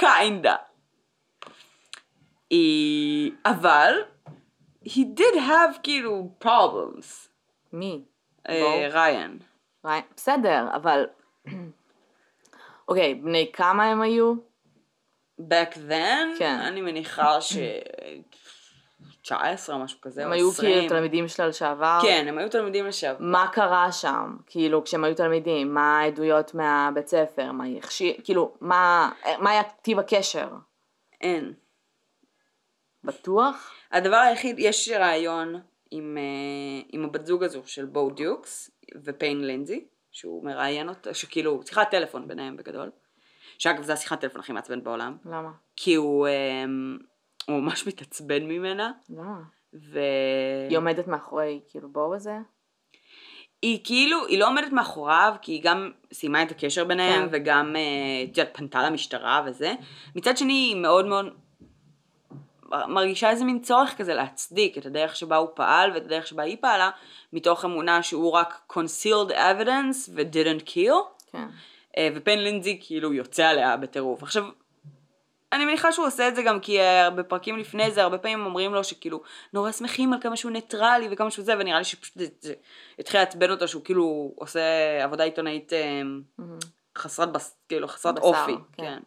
<laughs> kinda. היא... אבל, he did have כאילו problems. מי? אה. ריין. ריין- בסדר, אבל... אוקיי, בני כמה הם היו? back then, כן. אני מניחה ש... 19 משהו כזה, הם או היו 20. כאילו תלמידים של לשעבר? כן, הם היו תלמידים לשעבר. מה קרה שם? כאילו, כשהם היו תלמידים, מה העדויות מהבית ספר? מה יחשי... כאילו, מה, מה היה טיב הקשר? אין. בטוח? הדבר היחיד, יש רעיון עם, אה, עם הבת זוג הזו של בו דיוקס ופיין לינזי, שהוא מראיין אותה, שכאילו, שיחת טלפון ביניהם בגדול. שאגב, זו השיחת טלפון הכי מעצבן בעולם. למה? כי הוא, אה, הוא ממש מתעצבן ממנה, למה? ו... היא עומדת מאחורי, כאילו, בואו הזה? היא כאילו, היא לא עומדת מאחוריו, כי היא גם סיימה את הקשר ביניהם, כן. וגם, אה, את יודעת, פנתה למשטרה וזה. מצד שני, היא מאוד מאוד מרגישה איזה מין צורך כזה להצדיק את הדרך שבה הוא פעל ואת הדרך שבה היא פעלה, מתוך אמונה שהוא רק concealed evidence ו-didn't kill, כן. אה, ופיין לינזי כאילו יוצא עליה בטירוף. עכשיו, אני מניחה שהוא עושה את זה גם כי אה, בפרקים לפני זה הרבה פעמים אומרים לו שכאילו נורא שמחים על כמה שהוא ניטרלי וכמה שהוא זה ונראה לי שפשוט התחיל לעצבן אותו שהוא כאילו עושה עבודה עיתונאית מהמם. חסרת בס... כאילו חסרת בשר, אופי, כן. כן.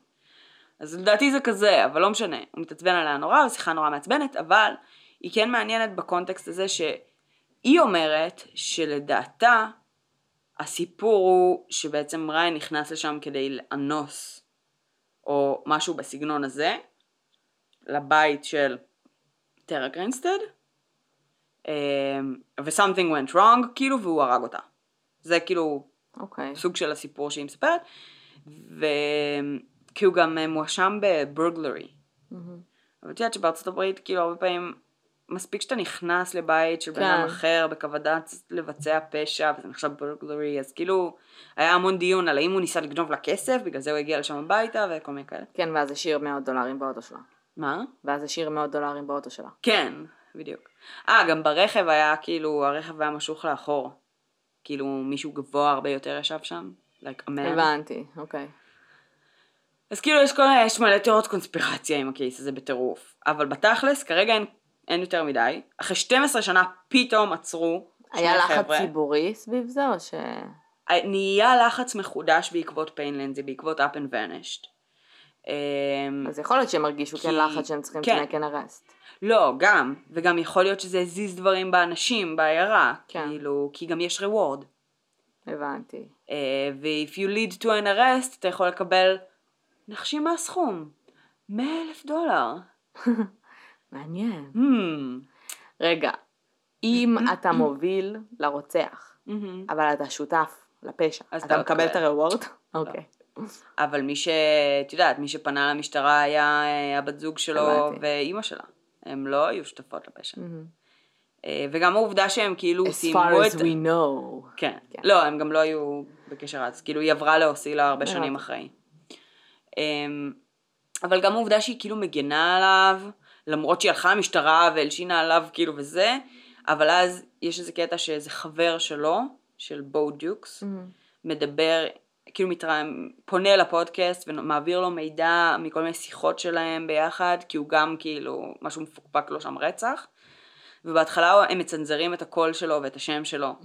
אז לדעתי זה כזה, אבל לא משנה, הוא מתעצבן עליה נורא, זו שיחה נורא מעצבנת, אבל היא כן מעניינת בקונטקסט הזה שהיא אומרת שלדעתה הסיפור הוא שבעצם ריין נכנס לשם כדי לאנוס, או משהו בסגנון הזה, לבית של טרה גרינסטד, ו-something went wrong, כאילו, והוא הרג אותה. זה כאילו אוקיי. סוג של הסיפור שהיא מספרת, וכי הוא גם אה, מואשם בבורגלרי. מהמם. אבל את יודעת שבארצות הברית, כאילו, הרבה פעמים, מספיק שאתה נכנס לבית של בן כן. אדם אחר בכוונת לבצע פשע, וזה נחשב בורגלרי, אז כאילו, היה המון דיון על האם הוא ניסה לגנוב לה כסף, בגלל זה הוא הגיע לשם הביתה, וכל מיני כאלה. כן, ואז השאיר מאות דולרים באוטו שלה. מה? ואז השאיר מאות דולרים באוטו שלה. כן, בדיוק. אה, גם ברכב היה, כאילו, הרכב היה משוך לאחור. כאילו, מישהו גבוה הרבה יותר ישב שם. like a man. הבנתי, אוקיי. אז כאילו יש כל יש מלא תיאוריות קונספירציה עם הקייס הזה בטירוף. אבל בתכלס כרגע אין, אין יותר מדי. אחרי 12 שנה פתאום עצרו היה לחץ חבר'ה. ציבורי סביב זה, או ש... נהיה לחץ מחודש בעקבות פיין לנזי, בעקבות up and vanished. אמ, אז יכול להיות שהם הרגישו כן כי- לחץ שהם צריכים כן. an arrest. לא, גם, וגם יכול להיות שזה הזיז דברים באנשים, בעיירה. כן. כאילו, כי גם יש reward. הבנתי. ו-if you lead to an arrest, אתה יכול לקבל נחשים מהסכום. 100 אלף דולר. מעניין. Hmm. רגע, אם אתה מוביל לרוצח, מהמם. אבל אתה שותף לפשע, אתה לא מקבל את תקבל. הריוורד? אוקיי. אבל מי ש... את יודעת, מי שפנה למשטרה היה אה, הבת זוג שלו. ואימא שלה. הם לא היו שותפות לפשע. מהמם. אה, וגם העובדה שהם כאילו As סיימו far את... as we know. כן. כן. לא, הם גם לא היו בקשר אז. כאילו היא עברה לאוסילה הרבה שנים. אחרי. אמ, אבל גם העובדה שהיא כאילו מגנה עליו, למרות שהיא הלכה למשטרה והלשינה עליו כאילו וזה, אבל אז יש איזה קטע שאיזה חבר שלו, של בו דיוקס, מדבר, כאילו מתרא... פונה לפודקאסט ומעביר לו מידע מכל מיני שיחות שלהם ביחד, כי הוא גם כאילו, משהו מפוקפק לו שם רצח. ובהתחלה הם מצנזרים את הקול שלו ואת השם שלו,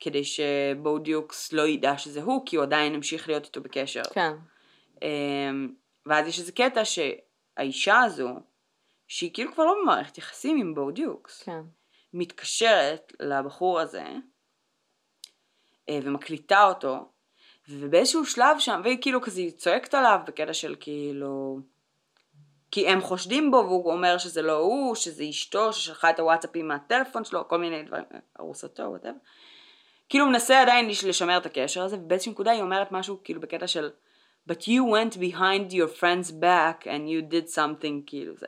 כדי שבו דיוקס לא ידע שזה הוא, כי הוא עדיין המשיך להיות איתו בקשר. כן. אמ, ואז יש איזה קטע שהאישה הזו, שהיא כאילו כבר לא במערכת יחסים עם בו דיוקס, כן. מתקשרת לבחור הזה אה, ומקליטה אותו, ובאיזשהו שלב שם, והיא כאילו כזה צועקת עליו בקטע של כאילו... כי הם חושדים בו והוא אומר שזה לא הוא, שזה אשתו ששלחה את הוואטסאפים מהטלפון שלו, כל מיני דברים, ארוסתו, וואטאבר. כאילו הוא מנסה עדיין לשמר את הקשר הזה, ובאיזושהי נקודה היא אומרת משהו כאילו בקטע של But you went behind your friend's back and you did something כאילו זה.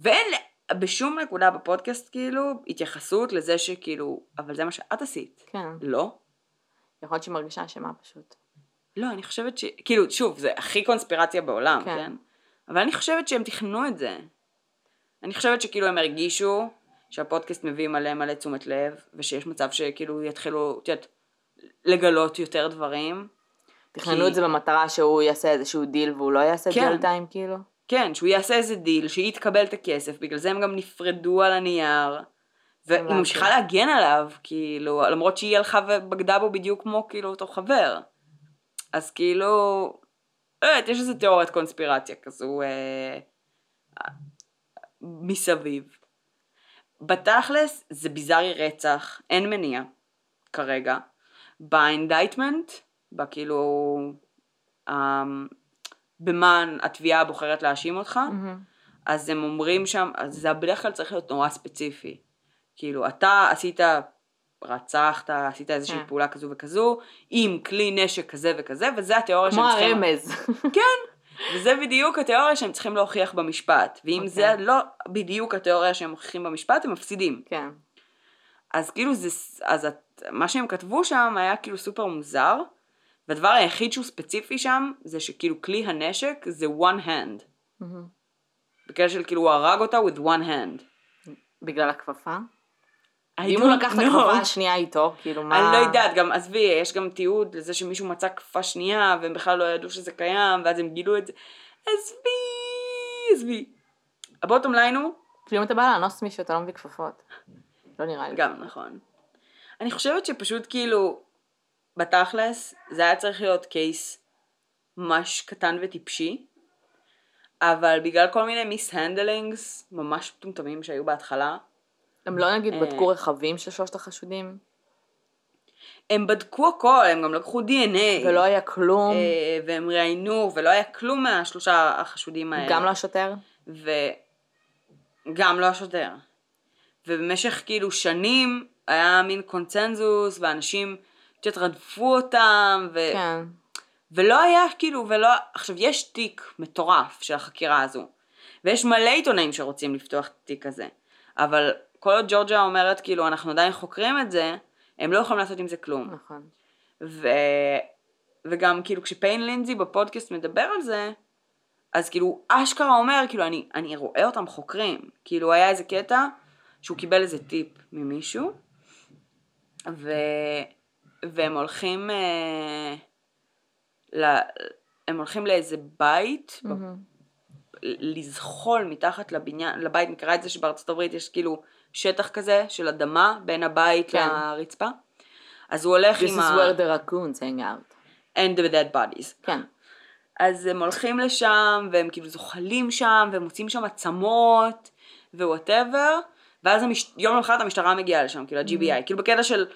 ואין בשום נקודה בפודקאסט כאילו התייחסות לזה שכאילו, אבל זה מה שאת עשית. כן. לא. יכול להיות שהיא מרגישה אשמה פשוט. לא, אני חושבת ש... כאילו, שוב, זה הכי קונספירציה בעולם, כן. כן? אבל אני חושבת שהם תכננו את זה. אני חושבת שכאילו הם הרגישו שהפודקאסט מביא מלא מלא תשומת לב, ושיש מצב שכאילו יתחילו, את יודעת, לגלות יותר דברים. תכננו כי- את זה במטרה שהוא יעשה איזשהו דיל והוא לא יעשה כן. jail time כאילו? כן, שהוא יעשה איזה דיל, שהיא תקבל את הכסף, בגלל זה הם גם נפרדו על הנייר. והיא. ממשיכה להגן עליו, כאילו, למרות שהיא הלכה ובגדה בו בדיוק כמו כאילו אותו חבר. אז כאילו, לא יודעת, יש איזה תיאוריית קונספירציה כזו אה, מסביב. בתכלס זה ביזארי רצח, אין מניע כרגע. ב indictment, בכאילו, אה, במה התביעה בוחרת להאשים אותך, אז הם אומרים שם, אז זה בדרך כלל צריך להיות נורא ספציפי. כאילו, אתה עשית, רצחת, עשית איזושהי כן. פעולה כזו וכזו, עם כלי נשק כזה וכזה, וזה התיאוריה כמו שהם צריכים... הרמז. <laughs> וזה בדיוק התיאוריה שהם צריכים להוכיח במשפט. ואם אוקיי. זה לא בדיוק התיאוריה שהם מוכיחים במשפט, הם מפסידים. כן. אז כאילו זה, אז את, מה שהם כתבו שם היה כאילו סופר מוזר, והדבר היחיד שהוא ספציפי שם, זה שכאילו כלי הנשק זה one hand. בקטע של כאילו הוא הרג אותה with one hand. בגלל הכפפה? אם הוא לקח את. הכפפה השנייה איתו, כאילו מה... אני לא יודעת, גם עזבי, יש גם תיעוד לזה שמישהו מצא כפפה שנייה, והם בכלל לא ידעו שזה קיים, ואז הם גילו את זה. עזבי, עזבי. ה bottom line הוא, כאילו אם אתה בא לאנוס מישהו אתה לא מביא כפפות. לא נראה לי. גם נכון. אני חושבת שפשוט כאילו, בתכלס, זה היה צריך להיות case ממש קטן וטיפשי, אבל בגלל כל מיני mishandlings ממש מטומטמים שהיו בהתחלה, הם לא נגיד אה. בדקו רכבים של שלושת החשודים? הם בדקו הכל, הם גם לקחו DNA. ולא היה כלום? אה, והם ראיינו, ולא היה כלום מהשלושה החשודים האלה. גם לא השוטר? וגם לא השוטר. ובמשך כאילו שנים היה מין קונצנזוס, ואנשים קצת רדפו אותם, ו... כן. ולא היה כאילו, ולא... עכשיו, יש תיק מטורף של החקירה הזו, ויש מלא עיתונאים שרוצים לפתוח את התיק הזה, אבל כל עוד ג'ורג'ה אומרת כאילו, אנחנו עדיין חוקרים את זה, הם לא יכולים לעשות עם זה כלום. נכון. ו... וגם כאילו כשפיין לינזי בפודקאסט מדבר על זה, אז כאילו אשכרה אומר, כאילו אני, אני רואה אותם חוקרים. כאילו היה איזה קטע שהוא קיבל איזה טיפ ממישהו, ו... והם הולכים, אה... ל... הם הולכים לאיזה בית, מהמם. לזחול מתחת לבניין, לבית, מכירה את זה שבארצות הברית יש כאילו שטח כזה של אדמה בין הבית כן. לרצפה? אז הוא הולך This עם is ה... where the raccoons hang out. and the dead bodies. כן. אז הם הולכים לשם, והם כאילו זוחלים שם, והם מוצאים שם עצמות, whatever, ואז המש... יום למחרת המשטרה מגיעה לשם, כאילו ה- GBI, כאילו בקטע של,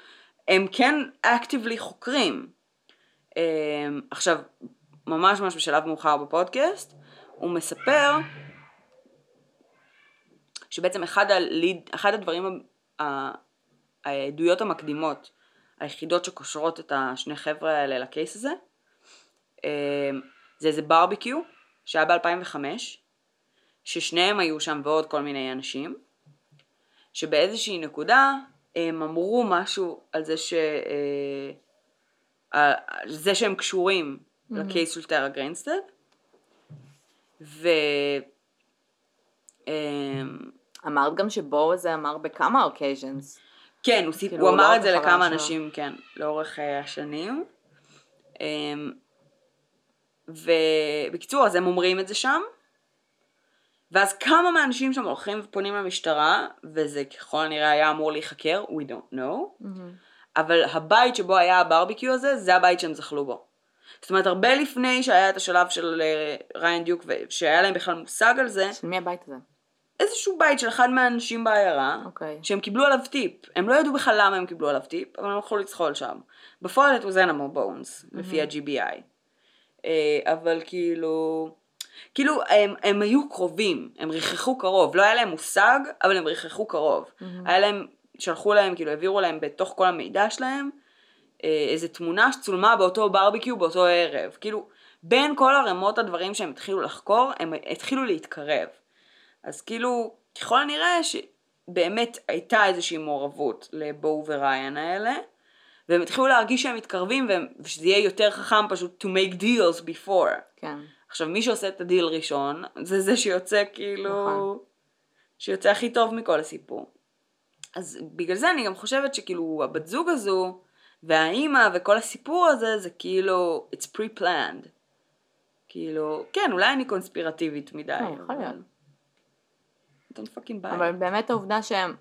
הם כן actively חוקרים. Um, עכשיו, ממש ממש בשלב מאוחר בפודקאסט, הוא מספר שבעצם אחד, ה lead, אחד הדברים, העדויות המקדימות, היחידות שקושרות את השני חבר'ה האלה לקייס הזה, אמ, זה איזה ברביקיו שהיה ב-2005, ששניהם היו שם ועוד כל מיני אנשים, שבאיזושהי נקודה הם אמרו משהו על זה ש... אה, על זה שהם קשורים לקייס של טרה גרינסטד, ו... אמ, אמרת גם שבואו זה אמר בכמה occasions. כן, הוא. כאילו, הוא לא אמר רק את זה לכמה שלו. אנשים, כן, לאורך אה, השנים. אמ, ובקיצור, אז הם אומרים את זה שם, ואז כמה מהאנשים שם הולכים ופונים למשטרה, וזה ככל הנראה היה אמור להיחקר, we don't know, אבל הבית שבו היה הברביקיו הזה, זה הבית שהם זחלו בו. זאת אומרת, הרבה לפני שהיה את השלב של אה, ריין דיוק, ושהיה להם בכלל מושג על זה, של מי הבית הזה? איזשהו בית של אחד מהאנשים בעיירה, אוקיי. שהם קיבלו עליו טיפ. הם לא ידעו בכלל למה הם קיבלו עליו טיפ, אבל הם הלכו לצחול שם. בפועל it was animal bones, לפי ה-GBI. אה, אבל כאילו... כאילו הם, הם היו קרובים, הם ריחכו קרוב, לא היה להם מושג, אבל הם ריחכו קרוב. היה להם, שלחו להם, כאילו העבירו להם בתוך כל המידע שלהם, אה, איזה תמונה שצולמה באותו ברביקיו באותו ערב. כאילו, בין כל הרמות הדברים שהם התחילו לחקור, הם התחילו להתקרב. אז כאילו, ככל הנראה שבאמת הייתה איזושהי מעורבות לבואו וריין האלה, והם התחילו להרגיש שהם מתקרבים, והם- ושזה יהיה יותר חכם פשוט to make deals before. כן. עכשיו, מי שעושה את הדיל ראשון, זה זה שיוצא כאילו... נכון. שיוצא הכי טוב מכל הסיפור. אז בגלל זה אני גם חושבת שכאילו הבת זוג הזו, והאימא וכל הסיפור הזה, זה כאילו, it's pre-planned. כאילו, כן, אולי אני קונספירטיבית מדי. כן, יכול להיות. don't fucking buy. אבל באמת העובדה שהם...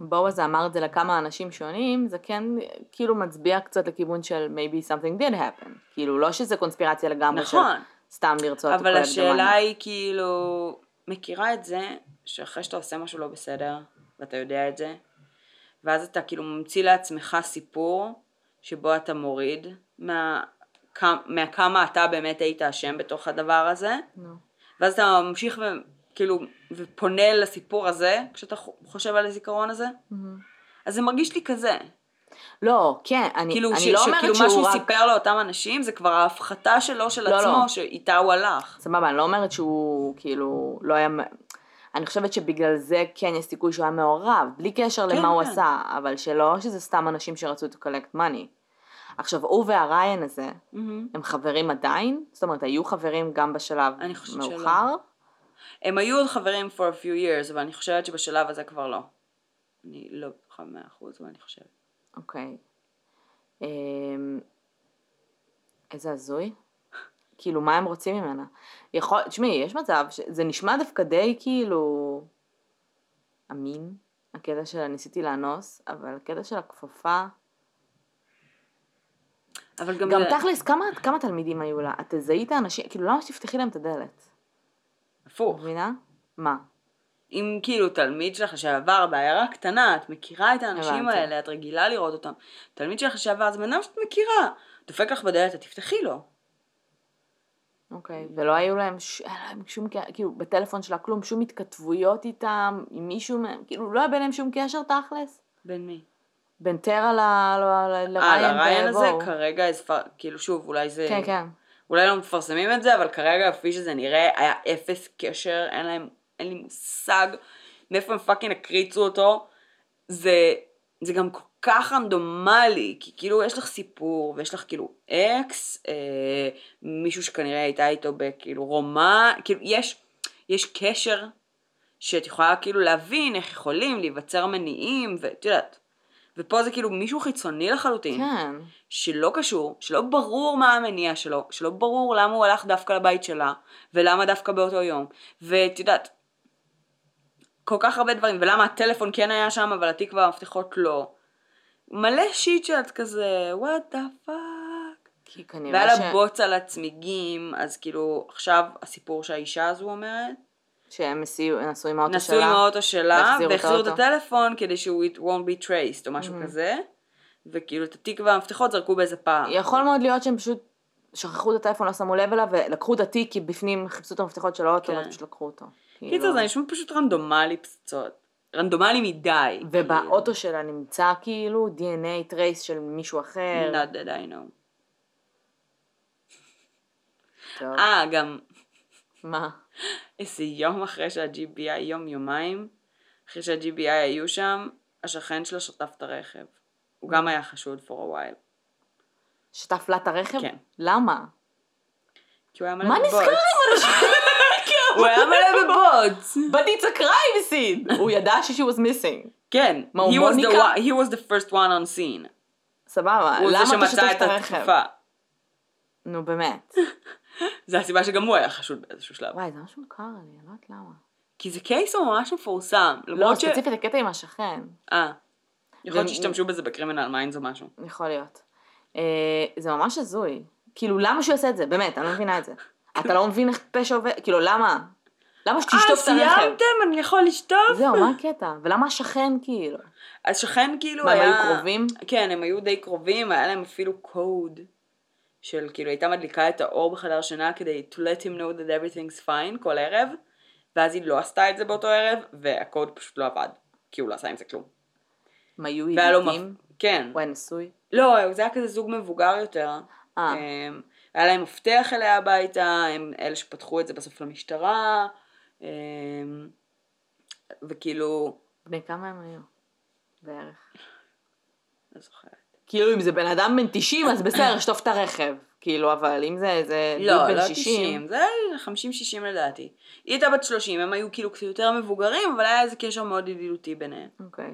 בועז אמר את זה לכמה אנשים שונים, זה כן כאילו מצביע קצת לכיוון של maybe something did happen. כאילו לא שזה קונספירציה לגמרי של נכון, סתם לרצות אבל השאלה. היא כאילו, מכירה את זה, שאחרי שאתה עושה משהו לא בסדר, ואתה יודע את זה, ואז אתה כאילו ממציא לעצמך סיפור, שבו אתה מוריד מה, כמה- מהכמה אתה באמת היית אשם בתוך הדבר הזה, נו. ואז אתה ממשיך וכאילו, ופונה לסיפור הזה, כשאתה חושב על הזיכרון הזה, מהמם. אז זה מרגיש לי כזה. לא, כן, אני, כאילו, אני ש, לא שכאילו אומרת מה שהוא שהוא רק... סיפר לאותם אנשים, זה כבר ההפחתה שלו של לא, עצמו, לא. שאיתה הוא הלך. סבבה, אני לא אומרת שהוא כאילו לא היה... אני חושבת שבגלל זה כן יש סיכוי שהוא היה מעורב, בלי קשר כן, למה הוא כן. עשה, אבל שלא שזה סתם אנשים שרצו to collect money. עכשיו, הוא והריין הזה, מהמם. הם חברים עדיין? זאת אומרת, היו חברים גם בשלב חושבת שלא. מאוחר? הם היו חברים for a few years, אבל אני חושבת שבשלב הזה כבר לא. אני לא בטוחה במאה אחוז, אבל אני חושבת. אוקיי. אמ, איזה הזוי. כאילו, מה הם רוצים ממנה? יכול, תשמעי, יש מצב, ש... זה נשמע דווקא די כאילו אמין, הקטע של ניסיתי לאנוס, אבל הקטע של הכפפה... אבל גם, גם זה... תכלס, כמה, כמה תלמידים היו לה? את תזהי את האנשים, כאילו, למה שתפתחי להם את הדלת? הפוך. מבינה? מה? אם כאילו תלמיד שלך לשעבר בעיירה קטנה, את מכירה את האנשים הבנתי. האלה, את רגילה לראות אותם. תלמיד שלך לשעבר זה בן אדם שאת מכירה. דופק לך בדלת, את תפתחי לו. אוקיי, ולא היו להם, ש... היה להם שום, כאילו, בטלפון שלה כלום, שום התכתבויות איתם, עם מישהו מהם, כאילו, לא היה ביניהם שום קשר תכלס? בין מי? בין טרה ל- ל- ל- אה, לריין לריין הזה. כרגע, כאילו שוב, אולי זה... כן, כן. אולי לא מפרסמים את זה, אבל כרגע כפי שזה נראה, היה אפס קשר, אין להם, אין לי מושג מאיפה הם fucking הקריצו אותו. זה, זה גם כל כך רנדומלי, כי כאילו יש לך סיפור, ויש לך כאילו אקס, אה, מישהו שכנראה הייתה איתו בכאילו רומן, כאילו יש, יש קשר שאת יכולה כאילו להבין איך יכולים להיווצר מניעים, ואת יודעת. ופה זה כאילו מישהו חיצוני לחלוטין. כן. שלא קשור, שלא ברור מה המניע שלו, שלא ברור למה הוא הלך דווקא לבית שלה, ולמה דווקא באותו יום. ואת יודעת, כל כך הרבה דברים, ולמה הטלפון כן היה שם, אבל התיק והמפתחות לא. מלא שיט שאת כזה, what the fuck. כי כנראה והיה ש... לה בוץ על הצמיגים, אז כאילו, עכשיו הסיפור שהאישה הזו אומרת, שהם נסעו עם האוטו נסעו עם שלה. האוטו שלה, והחזירו את. הטלפון כדי שהוא it won't be traced, או משהו כזה, וכאילו את התיק והמפתחות זרקו באיזה פער. יכול מאוד להיות שהם פשוט שכחו את הטלפון, לא שמו לב אליו, ולקחו את התיק, כי בפנים חיפשו את המפתחות של האוטו, כן. ואז פשוט לקחו אותו. קיצר כאילו- זה נשמע פשוט רנדומלי פצצות. רנדומלי מדי. ובאוטו שלה נמצא כאילו DNA trace של מישהו אחר. Not that I know. אה, גם מה? איזה יום אחרי שה- GBI, יום יומיים, אחרי שה- GBI היו שם, השכן שלו שטף את הרכב. הוא גם היה חשוד for a while. שטף לה את הרכב? כן. למה? כי הוא היה מלא מה. נסגר עם אנשים? הוא היה מלא בבוטס. But it's a crime scene! הוא ידע ש- she was missing. כן, מה, הוא he was the מוניקה? one- he was the first one on scene. סבבה, הוא זה למה אתה שמצא שוטף את את הרכב? התקופה. נו באמת. <laughs> זה הסיבה שגם הוא היה חשוד באיזשהו שלב. וואי, זה משהו מוכר לי, אני לא יודעת למה. כי זה קייס ממש מפורסם. לא, למרות ש- ספציפית הקטע עם השכן. אה. יכול להיות זה- שהשתמשו בזה ב Criminal Minds או משהו. יכול להיות. אה, זה ממש הזוי. כאילו, למה שהוא יעשה את זה? באמת, אני לא מבינה את זה. אתה לא מבין איך פשע עובד? כאילו, למה? למה שתשטוף את אה, הרכב? סיימתם? אני יכול לשטוף? זהו, מה הקטע? ולמה השכן כאילו? אז שכן כאילו מה, היה... הם היו קרובים? כן, הם היו די קרובים, היה להם אפילו קוד של כאילו הייתה מדליקה את האור בחדר שינה כדי to let him know that everything's fine כל ערב, ואז היא לא עשתה את זה באותו ערב, והקוד פשוט לא עבד, כי הוא לא עשה עם זה כלום. הם היו ידידים? מפ... כן. הוא היה נשוי? לא, זה היה כזה זוג מבוגר יותר. אה. היה להם מפתח אליה הביתה, הם אלה שפתחו את זה בסוף למשטרה, אמ, וכאילו, בני כמה הם היו? בערך. לא זוכרת. כאילו, אם זה בן אדם בן 90, אז בסדר, שטוף את הרכב. כאילו, אבל אם זה איזה לא, דוד בן לא 60... 90, זה היה 50-60 לדעתי. היא הייתה בת 30, הם היו כאילו קצת יותר מבוגרים, אבל היה איזה קשר מאוד ידידותי ביניהם. אוקיי.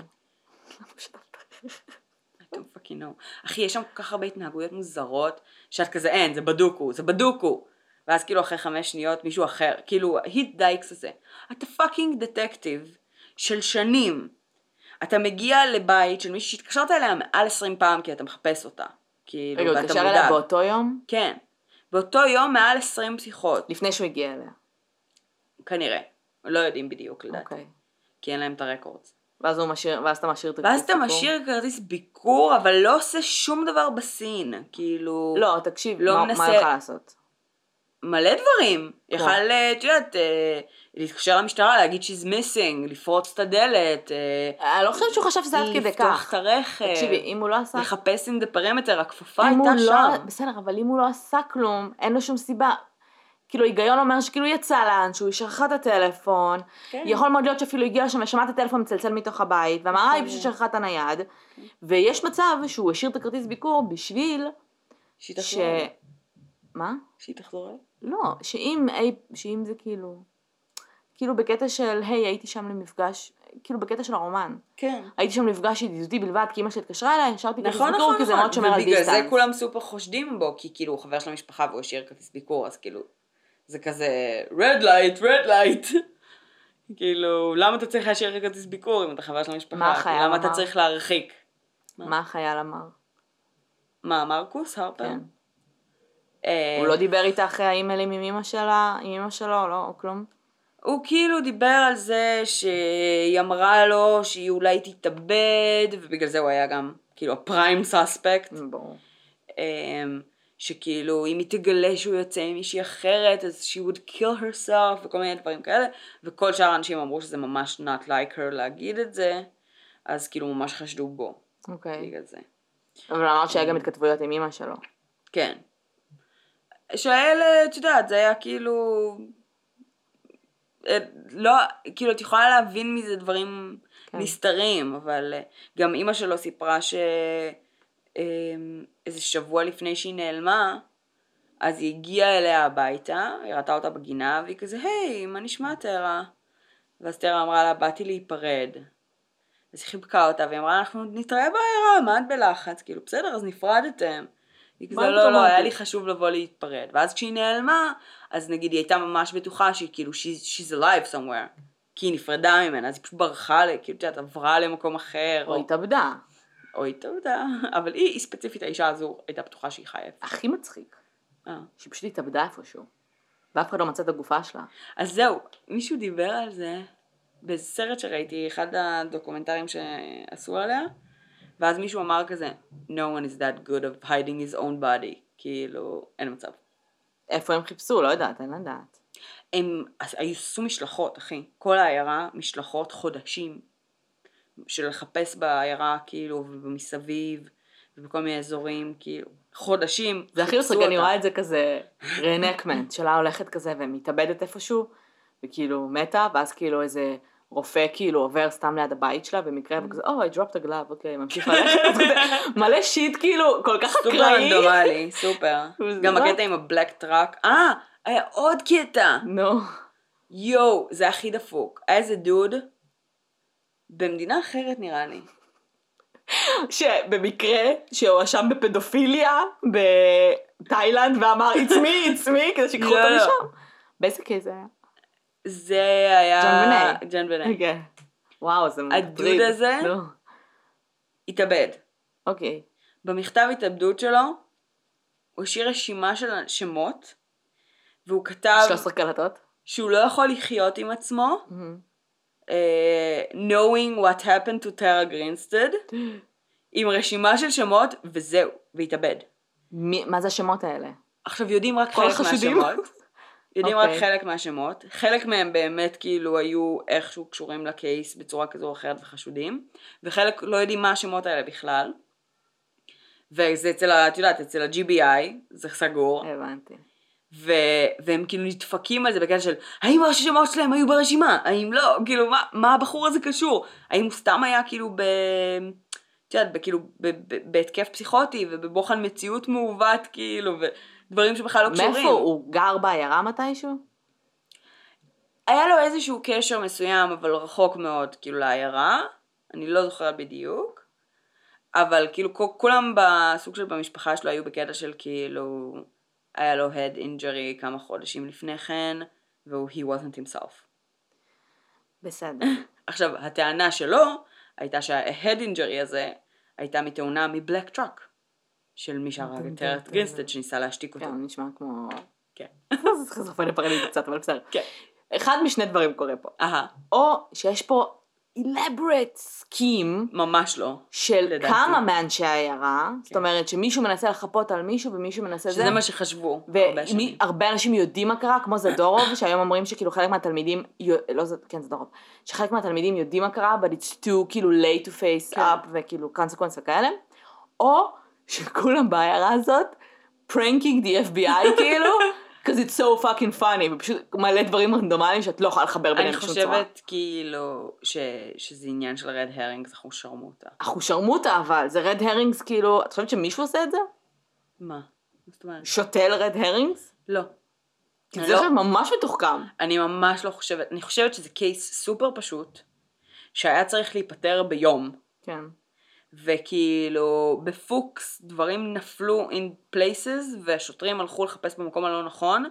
Don't fucking know. אחי, יש שם כל כך הרבה התנהגויות מוזרות, שאת כזה, אין, זה Bo Dukes, זה Bo Dukes. ואז כאילו אחרי חמש שניות מישהו אחר, כאילו, Heath Dykes הזה. אתה fucking detective של שנים. אתה מגיע לבית של מישהי שהתקשרת אליה מעל 20 פעם כי אתה מחפש אותה. כאילו, רגע, הוא התקשר. אליה באותו יום? כן. באותו יום מעל 20 שיחות, לפני שהוא הגיע אליה. כנראה. לא יודעים בדיוק לדעתי. אוקיי. כי אין להם את הרקורדס. ואז משאיר, ואז אתה משאיר את ואז אתה? משאיר כרטיס ביקור, אבל לא עושה שום דבר בסין. כאילו... לא, תקשיב, לא מה- מנסה- מה יכל לעשות? מלא דברים. יכל, אה, את יודעת, אה, להתקשר למשטרה, להגיד she's missing, לפרוץ את הדלת, אה, אני לא חושבת שהוא חשב שזה עד כדי לפתוח כך. את הרכב, תקשיבי, אם הוא לא עשה... לחפש in the perimeter, הכפפה הייתה לא... שם. בסדר, אבל אם הוא לא עשה כלום, אין לו שום סיבה. כאילו, היגיון אומר שכאילו יצא לאנשהו, היא שכחה את הטלפון, כן. יכול מאוד להיות שאפילו הגיע לשם ושמע את הטלפון מצלצל מתוך הבית, ואמר, אה, היא פשוט שכחה את הנייד, ויש מצב שהוא השאיר את הכרטיס ביקור בשביל שהיא ש... אליי. מה? שהיא תחזור. לא, שאם, אי- שאם זה כאילו, כאילו בקטע של, hey, הייתי שם למפגש, כאילו בקטע של הרומן. כן. הייתי שם למפגש ידידותי בלבד, כי אמא שלי התקשרה אליי, השארתי כרטיס נכון, ביקור, נכון, כי זה נכון. מאוד שומר על ובגלל distance. זה כולם סופר חושדים בו, כי כאילו הוא חבר של המשפחה והוא השאיר כרטיס ביקור, אז כאילו, זה כזה, red light, red light. <laughs> כאילו, למה אתה צריך להשאיר כרטיס ביקור אם אתה חבר של המשפחה? מה החייל למה אתה אמר? צריך להרחיק? מה החייל אמר? מה, מרקוס הרפר? כן. אה, הוא לא דיבר איתה אחרי האימיילים עם אמא שלה, עם אמא שלו, לא, או כלום? הוא כאילו דיבר על זה שהיא אמרה לו שהיא אולי תתאבד, ובגלל זה הוא היה גם, כאילו, הפריים סאספקט. ברור. אמ, שכאילו אם היא תגלה שהוא יוצא עם מישהי אחרת אז she would kill herself וכל מיני דברים כאלה וכל שאר האנשים אמרו שזה ממש not like her להגיד את זה אז כאילו ממש חשדו בו אוקיי. בגלל זה. אבל אמרת שהיה גם התכתבויות עם אמא שלו. כן. שהאלה, את יודעת, זה היה כאילו... אה, לא, כאילו את יכולה להבין מזה דברים כן. נסתרים, אבל אה, גם אימא שלו סיפרה ש... אה, איזה שבוע לפני שהיא נעלמה, אז היא הגיעה אליה הביתה, היא ראתה אותה בגינה, והיא כזה, היי, מה נשמע טרה? ואז טרה אמרה לה, באתי להיפרד. אז היא חיבקה אותה, והיא אמרה, אנחנו נתראה בעיירה, מה את בלחץ? כאילו, בסדר, אז נפרדתם. היא כזה, לא, לא, דרמטי?" היה לי חשוב לבוא להתפרד. ואז כשהיא נעלמה, אז נגיד היא הייתה ממש בטוחה שהיא כאילו, she's, she's alive somewhere. כי היא נפרדה ממנה, אז היא פשוט ברחה, כאילו, את יודעת, עברה למקום אחר. או התאבדה. או התאבדה. אבל היא, היא ספציפית, האישה הזו, הייתה בטוחה שהיא חיה. הכי מצחיק, אה. שהיא פשוט התאבדה איפשהו. ואף אחד לא מצא את הגופה שלה. אז זהו, מישהו דיבר על זה באיזה סרט שראיתי, אחד הדוקומנטרים שעשו עליה, ואז מישהו אמר כזה, no one is that good of hiding his own body, כאילו, אין מצב. איפה הם חיפשו? לא יודעת, אין לדעת. הם עשו משלחות, אחי. כל העיירה, משלחות חודשים. של לחפש בעיירה, כאילו, ובמסביב, ובכל מיני אזורים, כאילו, חודשים. זה הכי מצחיק, אני. רואה את זה כזה רנקמנט, שלה הולכת כזה ומתאבדת איפשהו, וכאילו מתה, ואז כאילו איזה רופא כאילו עובר סתם ליד הבית שלה, במקרה, וכזה, או, I dropped a glove, אוקיי, ממשיך ללכת, <laughs> מלא שיט כאילו, כל כך סופר אקראי. רנדומלי, סופר. <laughs> גם רק- הקטע עם הבלק טראק. אה, היה עוד קטע. נו, יואו, זה הכי דפוק. היה איזה דוד, במדינה אחרת נראה לי. שבמקרה שהואשם בפדופיליה בתאילנד ואמר it's me, it's me, כדי שיקחו לא, אותו לא. לשם. באיזה קייס זה היה? זה היה... ג'ון בני. ג'ון בני. כן. וואו, זה הדוד מטריד. הזה? לא. התאבד. אוקיי. במכתב התאבדות שלו, הוא השאיר רשימה של שמות, והוא כתב 13 קלטות. שהוא לא יכול לחיות עם עצמו, מהמם. אה, knowing what happened to טרה גרינסטד, <gasps> עם רשימה של שמות, וזהו, והתאבד. מי- מה זה השמות האלה? עכשיו יודעים רק חלק החשודים? מהשמות. <laughs> יודעים רק אוקיי. חלק מהשמות. חלק מהם באמת כאילו היו איכשהו קשורים לקייס בצורה כזו או אחרת וחשודים, וחלק לא יודעים מה השמות האלה בכלל. וזה אצל, ה- את יודעת, אצל ה-GBI, זה סגור, הבנתי. ו... והם כאילו נדפקים על זה בקטע של האם השמות שלהם היו ברשימה? האם לא? כאילו, מה, מה הבחור הזה קשור? האם הוא סתם היה כאילו ב... את יודעת, כאילו. בהתקף פסיכוטי ובבוחן מציאות מעוות, כאילו, ודברים שבכלל לא קשורים. מאיפה הוא גר בעיירה מתישהו? היה לו איזשהו קשר מסוים, אבל רחוק מאוד, כאילו, לעיירה. אני לא זוכרת בדיוק. אבל כאילו, כולם בסוג של במשפחה שלו היו בקטע של כאילו, היה לו head injury כמה חודשים לפני כן, והוא he wasn't himself. בסדר. <laughs> עכשיו, הטענה שלו הייתה שה- head injury הזה הייתה מתאונה מ black truck. של מי שהרג את Tara Grinstead שניסה להשתיק אותו. כן, נשמע כמו... כן. <laughs> זה סכיזופרניה פרנית קצת, אבל בסדר. כן. אחד משני דברים קורה פה. או שיש פה elaborate scheme ממש לא. של לדעתי. כמה מאנשי העיירה, זאת כן. אומרת שמישהו מנסה לחפות על מישהו ומישהו מנסה זה, שזה מה שחשבו הרבה שנים. והרבה אנשים יודעים מה קרה, כמו זדורוב, <coughs> שהיום אומרים שכאילו חלק מהתלמידים, לא ז... כן זדורוב, שחלק מהתלמידים יודעים מה קרה, but it's too כאילו late to face כן. up וכאילו consequence וכאלה, או שכולם בעיירה הזאת, pranking the FBI <laughs> כאילו, because it's so fucking funny, ופשוט מלא דברים רנדומליים שאת לא יכולה לחבר ביניהם אני בשום צורה. חושבת כאילו ש... שזה עניין של רד הרינג, זה אחושרמוטה. אנחנו שרמוטה אבל, זה רד הרינגס כאילו, את חושבת שמישהו עושה את זה? מה? מה זאת אומרת? שותל רד הרינגס? לא. כי אני זה לא- עכשיו ממש מתוחכם. אני ממש לא חושבת, אני חושבת שזה קייס סופר פשוט, שהיה צריך להיפטר ביום. כן. וכאילו בפוקס דברים נפלו in places והשוטרים הלכו לחפש במקום הלא נכון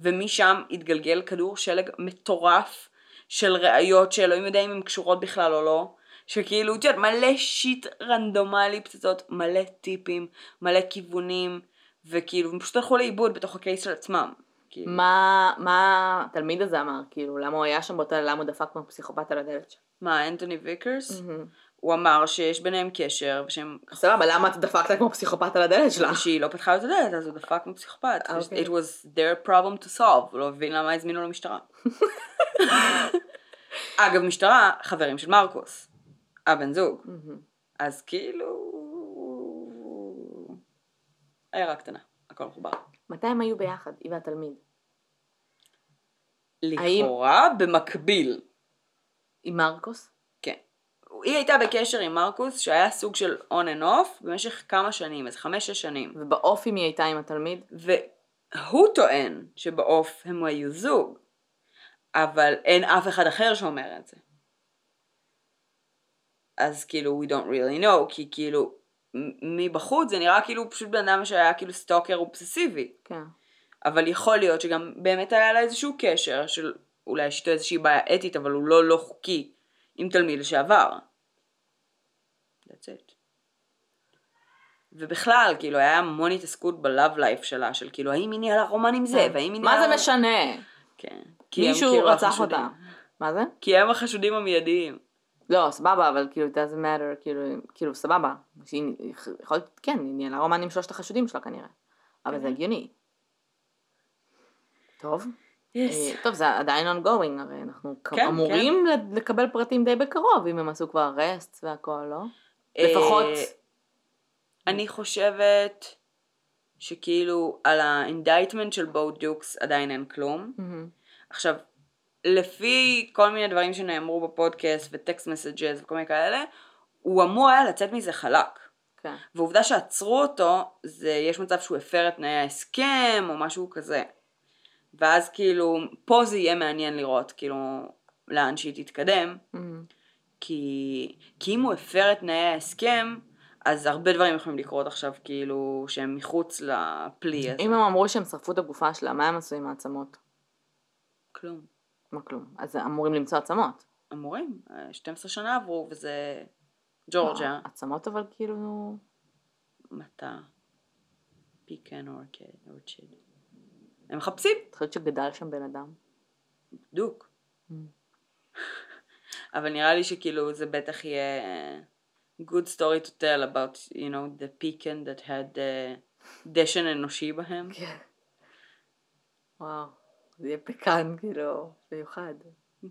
ומשם התגלגל כדור שלג מטורף של ראיות שאלוהים יודע אם הן קשורות בכלל או לא שכאילו את יודעת מלא שיט רנדומלי פצצות מלא טיפים מלא כיוונים וכאילו הם פשוט הלכו לאיבוד בתוך הקייס של עצמם. כאילו. מה, מה התלמיד הזה אמר? כאילו, למה הוא היה שם באותה, למה הוא דפק כמו פסיכופת על הדלת שם? מה אנטוני ויקרס? הוא אמר שיש ביניהם קשר ושהם סבבה, למה אתה דפקת כמו פסיכופת על הדלת שלה? ושהיא לא פתחה לו את הדלת, אז הוא דפק כמו פסיכופת. אוקיי. It was their problem to solve, הוא לא הבין למה הזמינו לו משטרה. <laughs> אגב, משטרה, חברים של מרקוס, הבן זוג. אז כאילו... עיירה קטנה, הכל מחובר. מתי הם היו ביחד, היא והתלמיד? לכאורה, במקביל. עם מרקוס? היא הייתה בקשר עם מרקוס, שהיה סוג של on and off במשך כמה שנים, איזה חמש-שש שנים. ובאופי מי הייתה עם התלמיד? והוא טוען שבעוף הם היו זוג, אבל אין אף אחד אחר שאומר את זה. אז כאילו we don't really know, כי כאילו מבחוץ זה נראה כאילו פשוט בן אדם שהיה כאילו סטוקר אובססיבי, כן. אבל יכול להיות שגם באמת היה לה איזשהו קשר של אולי יש איתו איזושהי בעיה אתית, אבל הוא לא לא חוקי עם תלמיד לשעבר. It. ובכלל, כאילו, היה המון התעסקות בלאב לייף שלה, של כאילו, האם היא ניהלה רומן עם זה, והאם היא מה ניהלה... זה משנה? כן. מישהו כאילו רצח החשודים. אותה. מה זה? כי הם החשודים המיידיים. לא, סבבה, אבל כאילו, it doesn't matter, כאילו, כאילו, סבבה. שהיא, יכול להיות, כן, היא ניהלה רומן עם שלושת החשודים שלה כנראה. אבל זה הגיוני. טוב. אה, טוב, זה עדיין ongoing, הרי אנחנו כן, אמורים ל- לקבל פרטים די בקרוב, אם הם עשו כבר arrest והכל, לא? אה, לפחות... אני חושבת שכאילו על ה indictment של Bo Dukes עדיין אין כלום. עכשיו, לפי כל מיני דברים שנאמרו בפודקאסט ו text messages וכל מיני כאלה, הוא אמור היה לצאת מזה חלק. כן. ועובדה שעצרו אותו, זה יש מצב שהוא הפר את תנאי ההסכם או משהו כזה. ואז כאילו, פה זה יהיה מעניין לראות, כאילו, לאן שהיא תתקדם, אמ, כי, כי אם הוא הפר את תנאי ההסכם, אז הרבה דברים יכולים לקרות עכשיו, כאילו, שהם מחוץ לפלי הזה. אם הם אמרו שהם שרפו את הגופה שלה, מה הם עשו עם העצמות? כלום. מה כלום? אז אמורים למצוא עצמות. אמורים, אה, 12 שנה עברו, וזה ג'ורג'יה. לא, עצמות אבל כאילו... מטע. פיקן אורצ'ד. הם מחפשים, את חושבת שגדל שם בן אדם? בדוק. אבל נראה לי שכאילו זה בטח יהיה good story to tell about, you know, the pecan that had uh, דשן אנושי בהם. כן. וואו, זה יהיה פקן כאילו, מיוחד.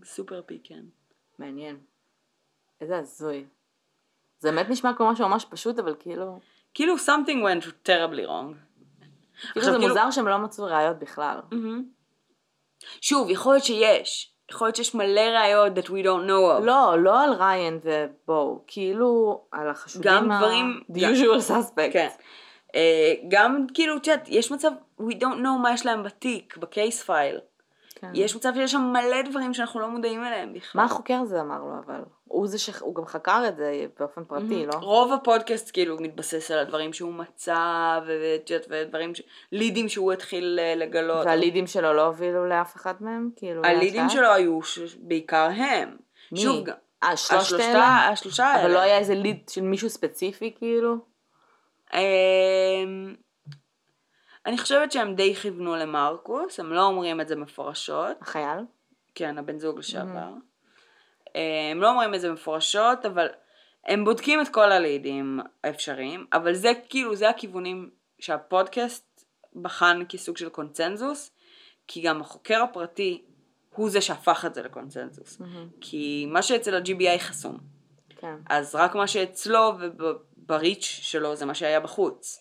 סופר פיקן. מעניין. איזה הזוי. זה באמת נשמע כמו משהו ממש פשוט, אבל כאילו... כאילו something went terribly wrong. כאילו זה מוזר שהם לא מצאו ראיות בכלל. מהמם. שוב, יכול להיות שיש. יכול להיות שיש מלא ראיות that we don't know of. לא, לא על ריין ובואו, כאילו על החשודים גם ה... דברים- The usual suspect. כן. אה, גם כאילו, את יודעת, יש מצב, we don't know מה יש להם בתיק, בקייס פייל. כן. יש מצב שיש שם מלא דברים שאנחנו לא מודעים אליהם בכלל. מה החוקר הזה אמר לו אבל? הוא זה ש... הוא גם חקר את זה באופן פרטי, לא? רוב הפודקאסט כאילו מתבסס על הדברים שהוא מצא, ודברים, ש... לידים שהוא התחיל אה, לגלות. והלידים שלו לא הובילו לאף אחד מהם? כאילו... הלידים? שלו היו ש... בעיקר הם. מי? שוב, אה, שלושת השלושה, האלה? השלושה האלה. אבל לא היה איזה ליד של מישהו ספציפי כאילו? אני חושבת שהם די כיוונו למרקוס, הם לא אומרים את זה מפורשות. החייל? כן, הבן זוג לשעבר. אה, הם לא אומרים את זה מפורשות, אבל הם בודקים את כל הלידים האפשריים, אבל זה כאילו, זה הכיוונים שהפודקאסט בחן כסוג של קונצנזוס, כי גם החוקר הפרטי הוא זה שהפך את זה לקונצנזוס. כי מה שאצל ה-GBI חסום. כן. אז רק מה שאצלו ובריץ' שלו זה מה שהיה בחוץ.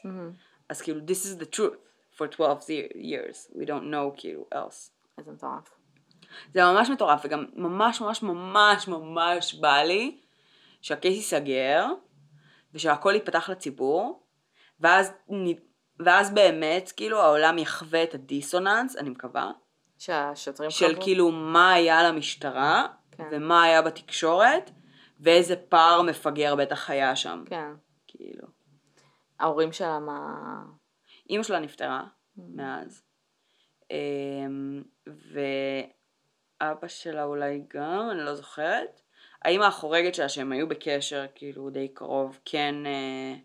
אז כאילו, this is the truth for 12 years. We don't know כאילו else. איזה מטורף. זה ממש מטורף, וגם ממש ממש ממש ממש בא לי שהקייס ייסגר, ושהכל ייפתח לציבור, ואז, ואז באמת, כאילו, העולם יחווה את הדיסוננס, אני מקווה, שהשוטרים של חוו? כאילו מה היה למשטרה, כן. ומה היה בתקשורת, ואיזה פער מפגר בטח היה שם, כן. כאילו. ההורים שלה מה... אימא שלה נפטרה מאז, אמ, ואבא שלה אולי גם, אני לא זוכרת. האימא החורגת שלה, שהם היו בקשר כאילו די קרוב, כן אה,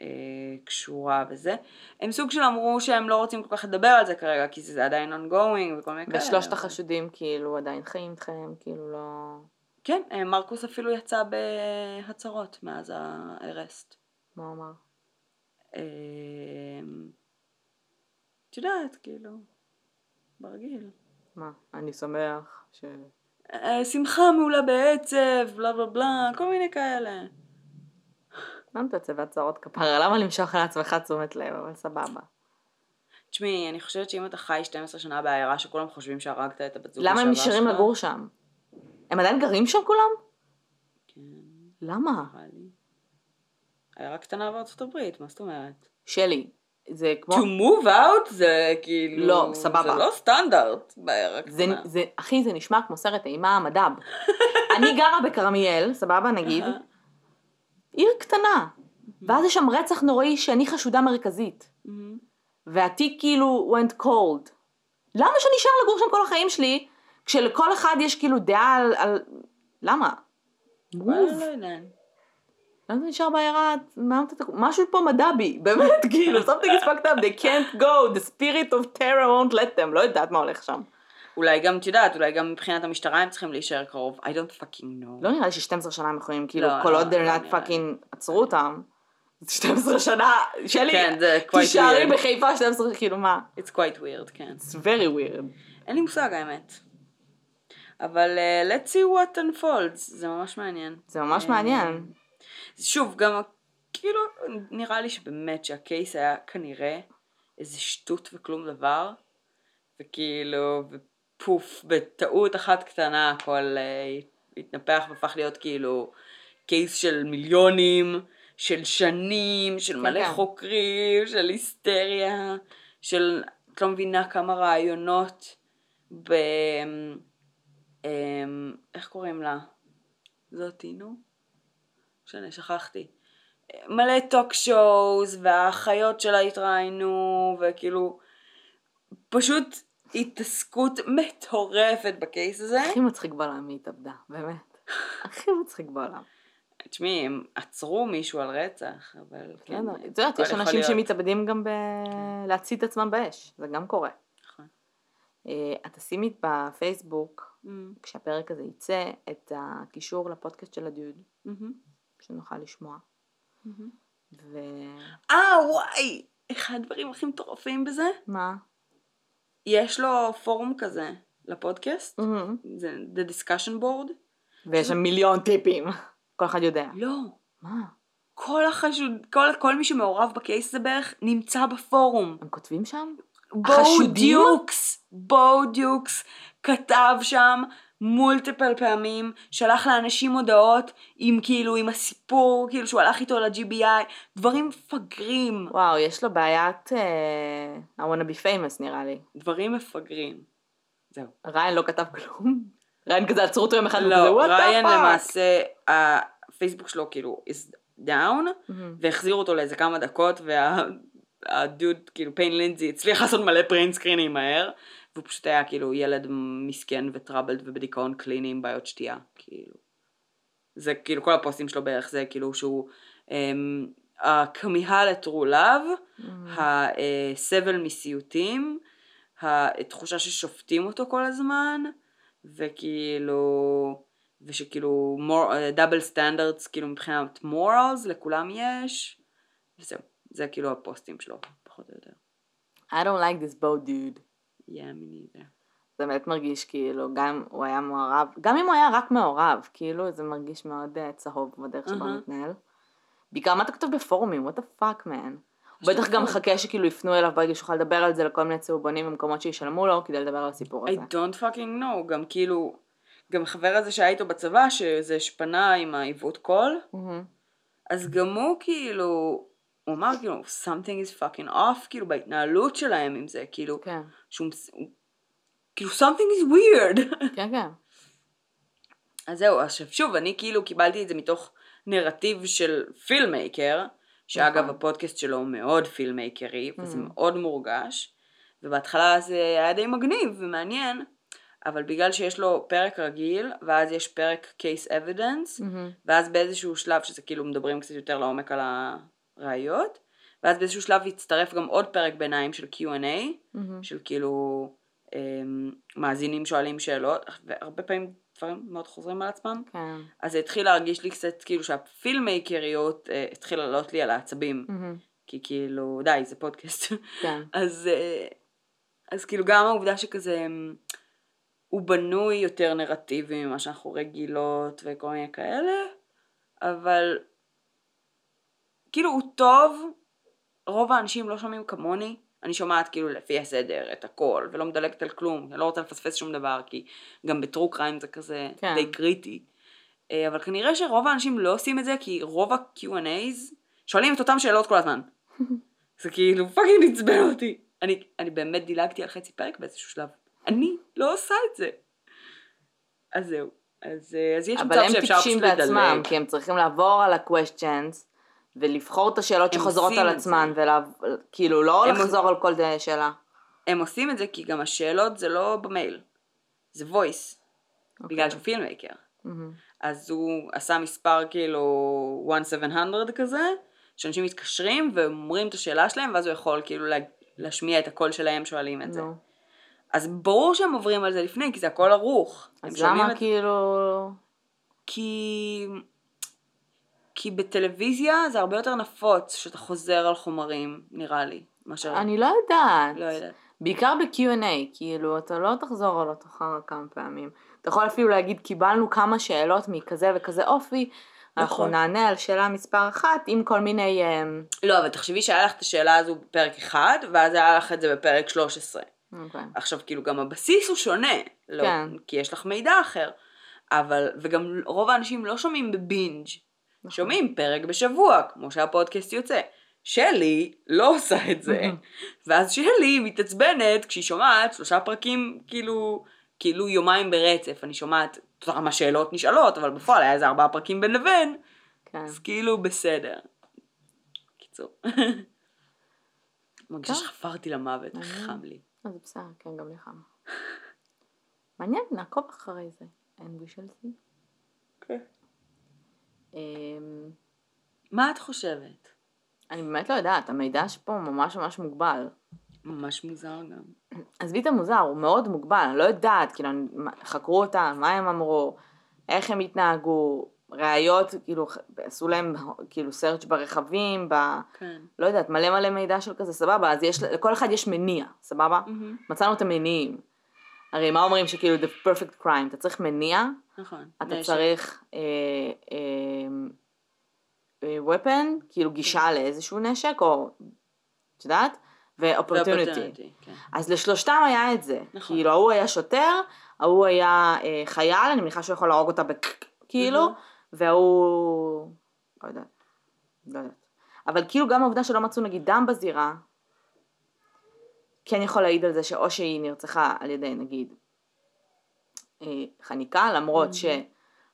אה, קשורה וזה. הם סוג של אמרו שהם לא רוצים כל כך לדבר על זה כרגע, כי זה עדיין ongoing וכל מיני כאלה. ושלושת החשודים כאילו עדיין חיים איתכם, כאילו לא... כן, אה, מרקוס אפילו יצא בהצהרות מאז הארסט. מה הוא אמר? אמ, את יודעת, כאילו, ברגיל. מה? אני שמח ש... אה, שמחה מעולה בעצב, בלה בלה בלה, כל מיני כאלה. למה אתה יוצא בהצהרות כפרה? למה למשוך לעצמך תשומת לב? אבל סבבה. תשמעי, אני חושבת שאם אתה חי 12 שנה בעיירה שכולם חושבים שהרגת את הבת זוג למה הם נשארים לגור שם? הם עדיין גרים שם כולם? כן, למה? עיירה קטנה בארצות הברית, מה זאת אומרת? שלי, זה כמו... To move out זה כאילו... לא, סבבה. זה לא סטנדרט בעיירה זה, קטנה. זה, אחי, זה נשמע כמו סרט אימה מדב. <laughs> אני גרה בכרמיאל, סבבה נגיד. <laughs> עיר קטנה, ואז יש שם רצח נוראי שאני חשודה מרכזית, מהמם. והתיק כאילו went cold. למה שאני אשאר לגור שם כל החיים שלי, כשלכל אחד יש כאילו דעה על... על... למה? מוב. אתה נשאר בעיירה? משהו פה מדבי, באמת, <laughs> כאילו, something is fucked up, they can't go, the spirit of terror won't let them, לא יודעת מה הולך שם. אולי גם, את יודעת, אולי גם מבחינת המשטרה הם צריכים להישאר קרוב. I don't fucking know. לא נראה לי ש-12 שנה הם יכולים, כאילו, לא, כל לא, עוד לא they're not fucking עצרו אותם. זה 12 שנה, שלי, כן, תישארי. בחיפה 12, כאילו מה? It's quite weird, כן. It's very weird. אין לי מושג האמת. אבל uh, let's see what unfolds, זה ממש מעניין. זה ממש אה, מעניין. שוב, גם כאילו נראה לי שבאמת שהקייס היה כנראה איזה שטות וכלום דבר, וכאילו, ופוף, בטעות אחת קטנה הכל uh, התנפח והפך להיות כאילו קייס של מיליונים, של שנים, של כן, מלא. חוקרים, של היסטריה, של את לא מבינה כמה רעיונות ב... אמ, איך קוראים לה? זאתי, נו? משנה, שכחתי. מלא טוק שואוז, והאחיות שלה התראיינו, וכאילו, פשוט התעסקות מטורפת בקייס הזה. הכי מצחיק בעולם היא התאבדה, באמת. הכי מצחיק בעולם. תשמעי, הם עצרו מישהו על רצח, אבל כן. בסדר. את יודעת, יש אנשים. שמתאבדים גם ב... להצית את עצמם באש, זה גם קורה. נכון. אה, את תשימי בפייסבוק, Mm, כשהפרק הזה יצא, את הקישור לפודקאסט של הדוד, מהמם, שנוכל לשמוע. ומה? אה, וואי! אחד הדברים הכי מטורפים בזה, יש לו פורום כזה לפודקאסט. זה The Discussion Board. ויש שם מיליון טיפים. <laughs> כל אחד יודע. לא, מה? כל החשוד, כל, כל מי שמעורב בקייס הזה בערך נמצא בפורום. הם כותבים שם? בואו? דיוקס, בואו דיוקס כתב שם מולטיפל פעמים, שלח לאנשים הודעות עם כאילו, עם הסיפור, כאילו שהוא הלך איתו ל-GBI, דברים מפגרים, וואו, יש לו בעיית אה, I wanna be famous נראה לי. דברים מפגרים. זהו. Ryan לא כתב כלום. Ryan כזה עצרו אותו יום אחד וכזה לא, what the Ryan fuck?" למעשה, הפייסבוק שלו כאילו is down, מהמם. והחזירו אותו לאיזה כמה דקות, והדוד, כאילו Payne Lindsey, הצליח לעשות מלא print screenים מהר, והוא פשוט היה כאילו ילד מסכן ו troubled ובדיכאון קליני עם בעיות שתייה, כאילו. זה כאילו כל הפוסטים שלו בערך זה כאילו שהוא אמ, הכמיהה ל true love, מהמם. הסבל מסיוטים, התחושה ששופטים אותו כל הזמן, וכאילו, ושכאילו דאבל סטנדרטס כאילו מבחינת מורלס לכולם יש, וזהו, זה כאילו הפוסטים שלו, פחות או יותר. I don't like this boat dude. Yeah, me neither. זה באמת מרגיש כאילו, גם אם הוא היה מעורב, גם אם הוא היה רק מעורב, כאילו זה מרגיש מאוד אה, צהוב בדרך שבה הוא. מתנהל. בעיקר מה אתה כותב בפורומים, what the fuck man. הוא בטח גם. מחכה שכאילו יפנו אליו ברגע שיוכל לדבר על זה לכל מיני צהובונים במקומות שישלמו לו כדי לדבר על הסיפור I הזה. don't fucking know, גם כאילו, גם חבר הזה שהיה איתו בצבא, שזה שפנה עם העיוות קול. אז גם הוא כאילו, הוא אמר כאילו, something is fucking off, כאילו בהתנהלות שלהם עם זה, כאילו, כן, שהוא, הוא, כאילו something is weird. <laughs> כן, כן. אז זהו, עכשיו שוב, אני כאילו קיבלתי את זה מתוך נרטיב של פילמייקר, שאגב נכון. הפודקאסט שלו הוא מאוד פילמייקרי, וזה Mm. מאוד מורגש, ובהתחלה זה היה די מגניב ומעניין, אבל בגלל שיש לו פרק רגיל, ואז יש פרק case evidence, מהמם. ואז באיזשהו שלב, שזה כאילו מדברים קצת יותר לעומק על הראיות, ואז באיזשהו שלב הצטרף גם עוד פרק ביניים של Q&A, מהמם. של כאילו אמ, מאזינים שואלים שאלות, והרבה פעמים דברים מאוד חוזרים על עצמם, כן. אז זה התחיל להרגיש לי קצת כאילו שהפילמייקריות אה, התחילה לעלות לי על העצבים, מהמם. כי כאילו, די, זה פודקאסט. כן. <laughs> אז, אה, אז כאילו גם העובדה שכזה, אמ, הוא בנוי יותר נרטיבי ממה שאנחנו רגילות וכל מיני כאלה, אבל כאילו הוא טוב, רוב האנשים לא שומעים כמוני, אני שומעת כאילו לפי הסדר את הכל, ולא מדלגת על כלום, אני לא רוצה לפספס שום דבר, כי גם ב true crime זה כזה כן. די קריטי. אה, אבל כנראה שרוב האנשים לא עושים את זה, כי רוב ה- Q&A's שואלים את אותם שאלות כל הזמן. <laughs> זה כאילו fucking עצבן אותי. אני, אני באמת דילגתי על חצי פרק באיזשהו שלב. אני לא עושה את זה. אז זהו. אז, אה, אז יש אבל מצב הם שאפשר טיפשים פשוט בעצמם, לדלג. כי הם צריכים לעבור על ה- questions ולבחור את השאלות שחוזרות על עצמן, וכאילו לא הם לחזור על כל שאלה. הם עושים את זה כי גם השאלות זה לא במייל. זה voice. אוקיי. בגלל שהוא פילמייקר. מהמם. אז הוא עשה מספר כאילו 1700 כזה, שאנשים מתקשרים ואומרים את השאלה שלהם, ואז הוא יכול כאילו לה- להשמיע את הקול שלהם שואלים את זה. נו. אז ברור שהם עוברים על זה לפני, כי זה הכל ערוך. אז למה את... כאילו... כי... כי בטלוויזיה זה הרבה יותר נפוץ שאתה חוזר על חומרים, נראה לי, מאשר... אני לא יודעת. לא יודעת. בעיקר ב-Q&A, כאילו, אתה לא תחזור על אותו אחר כמה פעמים. אתה יכול אפילו להגיד, קיבלנו כמה שאלות מכזה וכזה אופי, אנחנו נכון. נענה על שאלה מספר אחת עם כל מיני... אמ, לא, אבל תחשבי שהיה לך את השאלה הזו בפרק אחד, ואז היה לך את זה בפרק 13. אוקיי. עכשיו, כאילו, גם הבסיס הוא שונה. לא, כן. כי יש לך מידע אחר. אבל, וגם רוב האנשים לא שומעים בבינג'. נכון. שומעים פרק בשבוע, כמו שהפודקאסט יוצא. שלי לא עושה את זה, ואז שלי מתעצבנת כשהיא שומעת שלושה פרקים כאילו, כאילו יומיים ברצף, אני שומעת כמה שאלות נשאלות, אבל בפועל היה איזה ארבעה פרקים בין לבין, כן. אז כאילו בסדר. קיצור. מרגישה. שחפרתי למוות. חם לי. אז בסדר, כן, גם לי חם. מעניין, נעקוב אחרי זה. And we shall see. אמ, מה את חושבת? אני באמת לא יודעת, המידע שפה ממש ממש מוגבל. ממש מוזר גם. עזבי את המוזר, הוא מאוד מוגבל, אני לא יודעת, כאילו, חקרו אותם, מה הם אמרו, איך הם התנהגו, ראיות, כאילו, עשו להם כאילו search ברכבים, ב... כן. לא יודעת, מלא מלא מידע של כזה, סבבה, אז יש, לכל אחד יש מניע, סבבה? מהמם. מצאנו את המניעים. הרי מה אומרים שכאילו the perfect crime, אתה צריך מניע, נכון. אתה נשק. צריך אה, אה, אה, weapon, כאילו גישה לאיזשהו נשק, או, את יודעת? ו-opportunity, כן. אז לשלושתם היה את זה. נכון. כאילו, ההוא היה שוטר, ההוא היה אה, חייל, אני מניחה שהוא יכול להרוג אותה בק... כאילו. וההוא... לא יודעת. לא יודעת. אבל כאילו גם העובדה שלא מצאו נגיד דם בזירה, כן יכול להעיד על זה שאו שהיא נרצחה על ידי נגיד אה, חניקה, למרות מהמם.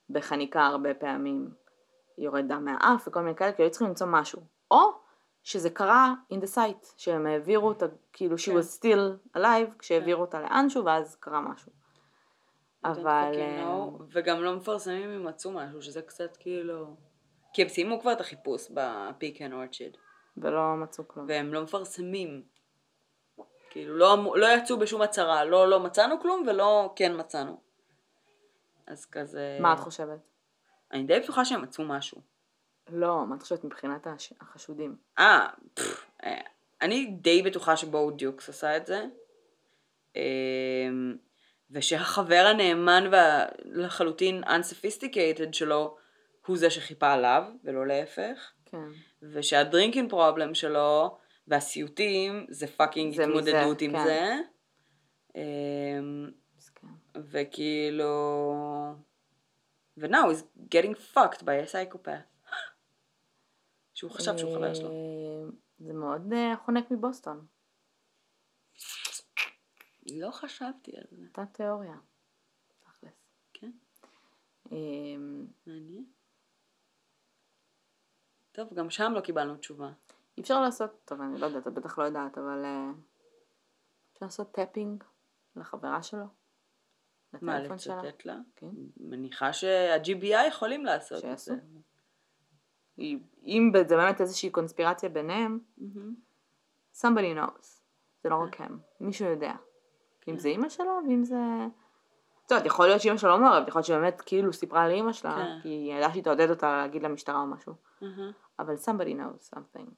שבחניקה הרבה פעמים יורד דם מהאף וכל מיני כאלה, כי היו צריכים למצוא משהו. או שזה קרה in the site, שהם העבירו אותה, כאילו she כן. was still alive, כשהעבירו אותה לאנשהו ואז קרה משהו. אבל... אה. וגם לא מפרסמים אם מצאו משהו, שזה קצת כאילו... כי הם סיימו כבר את החיפוש ב pecan orchard, ולא מצאו כלום. והם לא מפרסמים. כאילו, לא, אמ- לא יצאו בשום הצהרה, לא לא מצאנו כלום ולא כן מצאנו. אז כזה... מה את חושבת? אני די בטוחה שהם מצאו משהו. לא, מה את חושבת מבחינת הש- החשודים? אה, אה, אני די בטוחה שבו דיוקס עשה את זה. אמ, ושהחבר הנאמן והלחלוטין unsophisticated שלו הוא זה שחיפה עליו, ולא להפך. כן. ושה drinking problem שלו והסיוטים זה fucking זה מזה, התמודדות עם כן. זה. אמ, מסכן. וכאילו... ו-now he's getting fucked by a psychopath. <gasps> שהוא חשב שהוא חבר שלו. אה, זה מאוד אה, חונק מבוסטון. לא חשבתי על זה. אותה תיאוריה. תכלס. כן, אמ, מעניין. טוב, גם שם לא קיבלנו תשובה. אפשר לעשות, טוב אני לא יודעת, את בטח לא יודעת, אבל אה, אפשר לעשות tapping לחברה שלו? מה? לצותת לה? כן. מניחה שה-GBI יכולים לעשות את. זה. אם זה באמת איזושהי קונספירציה ביניהם, somebody knows. זה לא רק הם, מישהו יודע. אם זה אימא שלו, ואם זה... את יודעת, יכול להיות שאימא שלו לא מעורבת, יכול להיות שבאמת כאילו סיפרה לאימא שלה, כן. כי היא ידעה שהיא תעודד אותה להגיד למשטרה או משהו. אבל somebody knows something.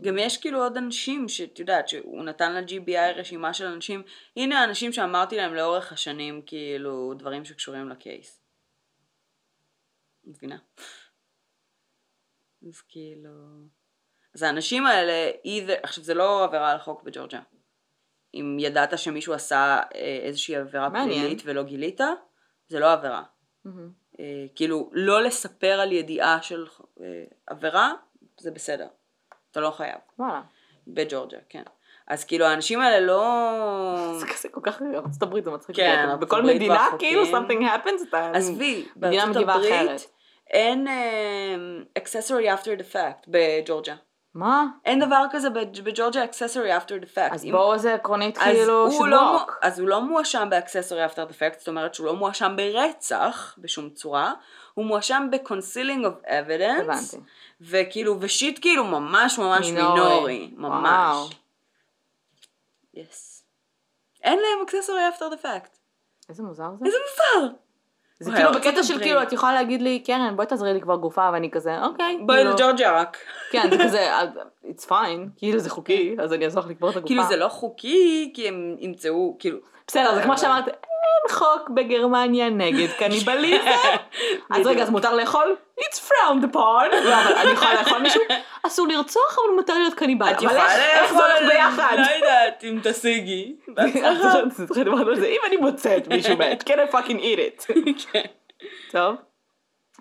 גם יש כאילו עוד אנשים שאת יודעת שהוא נתן ל-GBI רשימה של אנשים הנה האנשים שאמרתי להם לאורך השנים כאילו דברים שקשורים לקייס. מבינה? אז כאילו... אז האנשים האלה, either, עכשיו זה לא עבירה על החוק בג'ורג'ה. אם ידעת שמישהו עשה אה, איזושהי עבירה. פלילית ולא גילית, זה לא עבירה. מהמם. אה, כאילו, לא לספר על ידיעה של אה, עבירה, זה בסדר. אתה לא חייב. וואלה. בג'ורג'ה, כן. אז כאילו האנשים האלה לא... זה כזה כל כך ארצות הברית זה מצחיק. כן, בכל מדינה. כאילו something happens אתה... עזבי, בארצות הברית. אין uh, accessory after the fact בג'ורג'ה. מה? אין דבר כזה בג- בג'ורג'ה after the fact. אז אם- בואו זה עקרונית כאילו הוא לא, שבוק. אז הוא לא מואשם after the fact, זאת אומרת שהוא לא מואשם ברצח בשום צורה, הוא מואשם ב-concealing of evidence, הבנתי. וכאילו, ושיט כאילו ממש ממש מינורי. מינורי, וואו. ממש. יס. אין להם after the fact. איזה מוזר זה. איזה מוזר. זה כאילו ארצות בקטע של. כאילו את יכולה להגיד לי קרן בואי תעזרי לי כבר גופה ואני כזה אוקיי. בואי כאילו, לג'ורג'יה רק. כן זה כזה <laughs> it's fine כאילו זה חוקי אז אני אעזור לך לקבור את הגופה. כאילו זה לא חוקי, כי הם ימצאו, כאילו... בסדר זה כמו שאמרת אין חוק בגרמניה נגד קניבליזם. <laughs> אז רגע אז מותר לאכול? it's frowned upon. לא אבל אני יכולה לאכול מישהו? אסור לרצוח אבל מותר להיות קניבל. את יכולה איך- איך זה הולך לאכול, ביחד? לא יודעת, אם תשיגי. <laughs> אם אני מוצאת מישהו <laughs> מת can I fucking eat it. כן. טוב.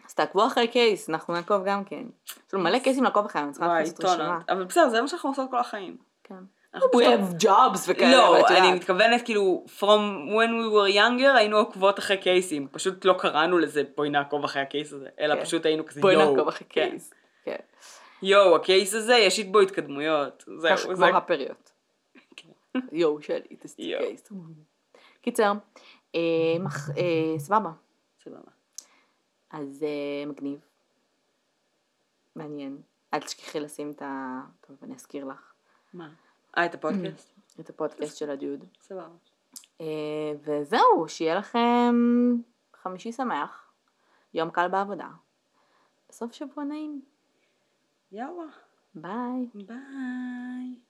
אז תעקבו אחרי קייס, אנחנו נעקוב גם כן. יש לנו מלא קייסים לעקוב אחריהם, אני צריכה לעשות רשימה. אבל בסדר, זה מה שאנחנו עושות כל החיים. כן. We have jobs וכאלה, לא, אבל את אני יודעת. מתכוונת כאילו, from when we were younger היינו עוקבות אחרי קייסים. פשוט לא קראנו לזה בואי נעקוב אחרי הקייס הזה, אלא כן. פשוט היינו כזה בואי יואו. נעקוב אחרי כן. קייס. כן. יואו, הקייס הזה, יש בו התקדמויות. זהו, ככה זה... כמו הפריות. יואו, שלי, תסתי יואו. קייס. קיצר, אה, אה, סבבה. סבבה. אז אה, מגניב. מעניין. אל תשכחי לשים את ה... טוב, אני אזכיר לך. מה? אה, את הפודקאסט? את הפודקאסט של הדוד. סבבה. אה, וזהו, שיהיה לכם חמישי שמח, יום קל בעבודה. בסוף שבוע נעים. יאללה. ביי. ביי.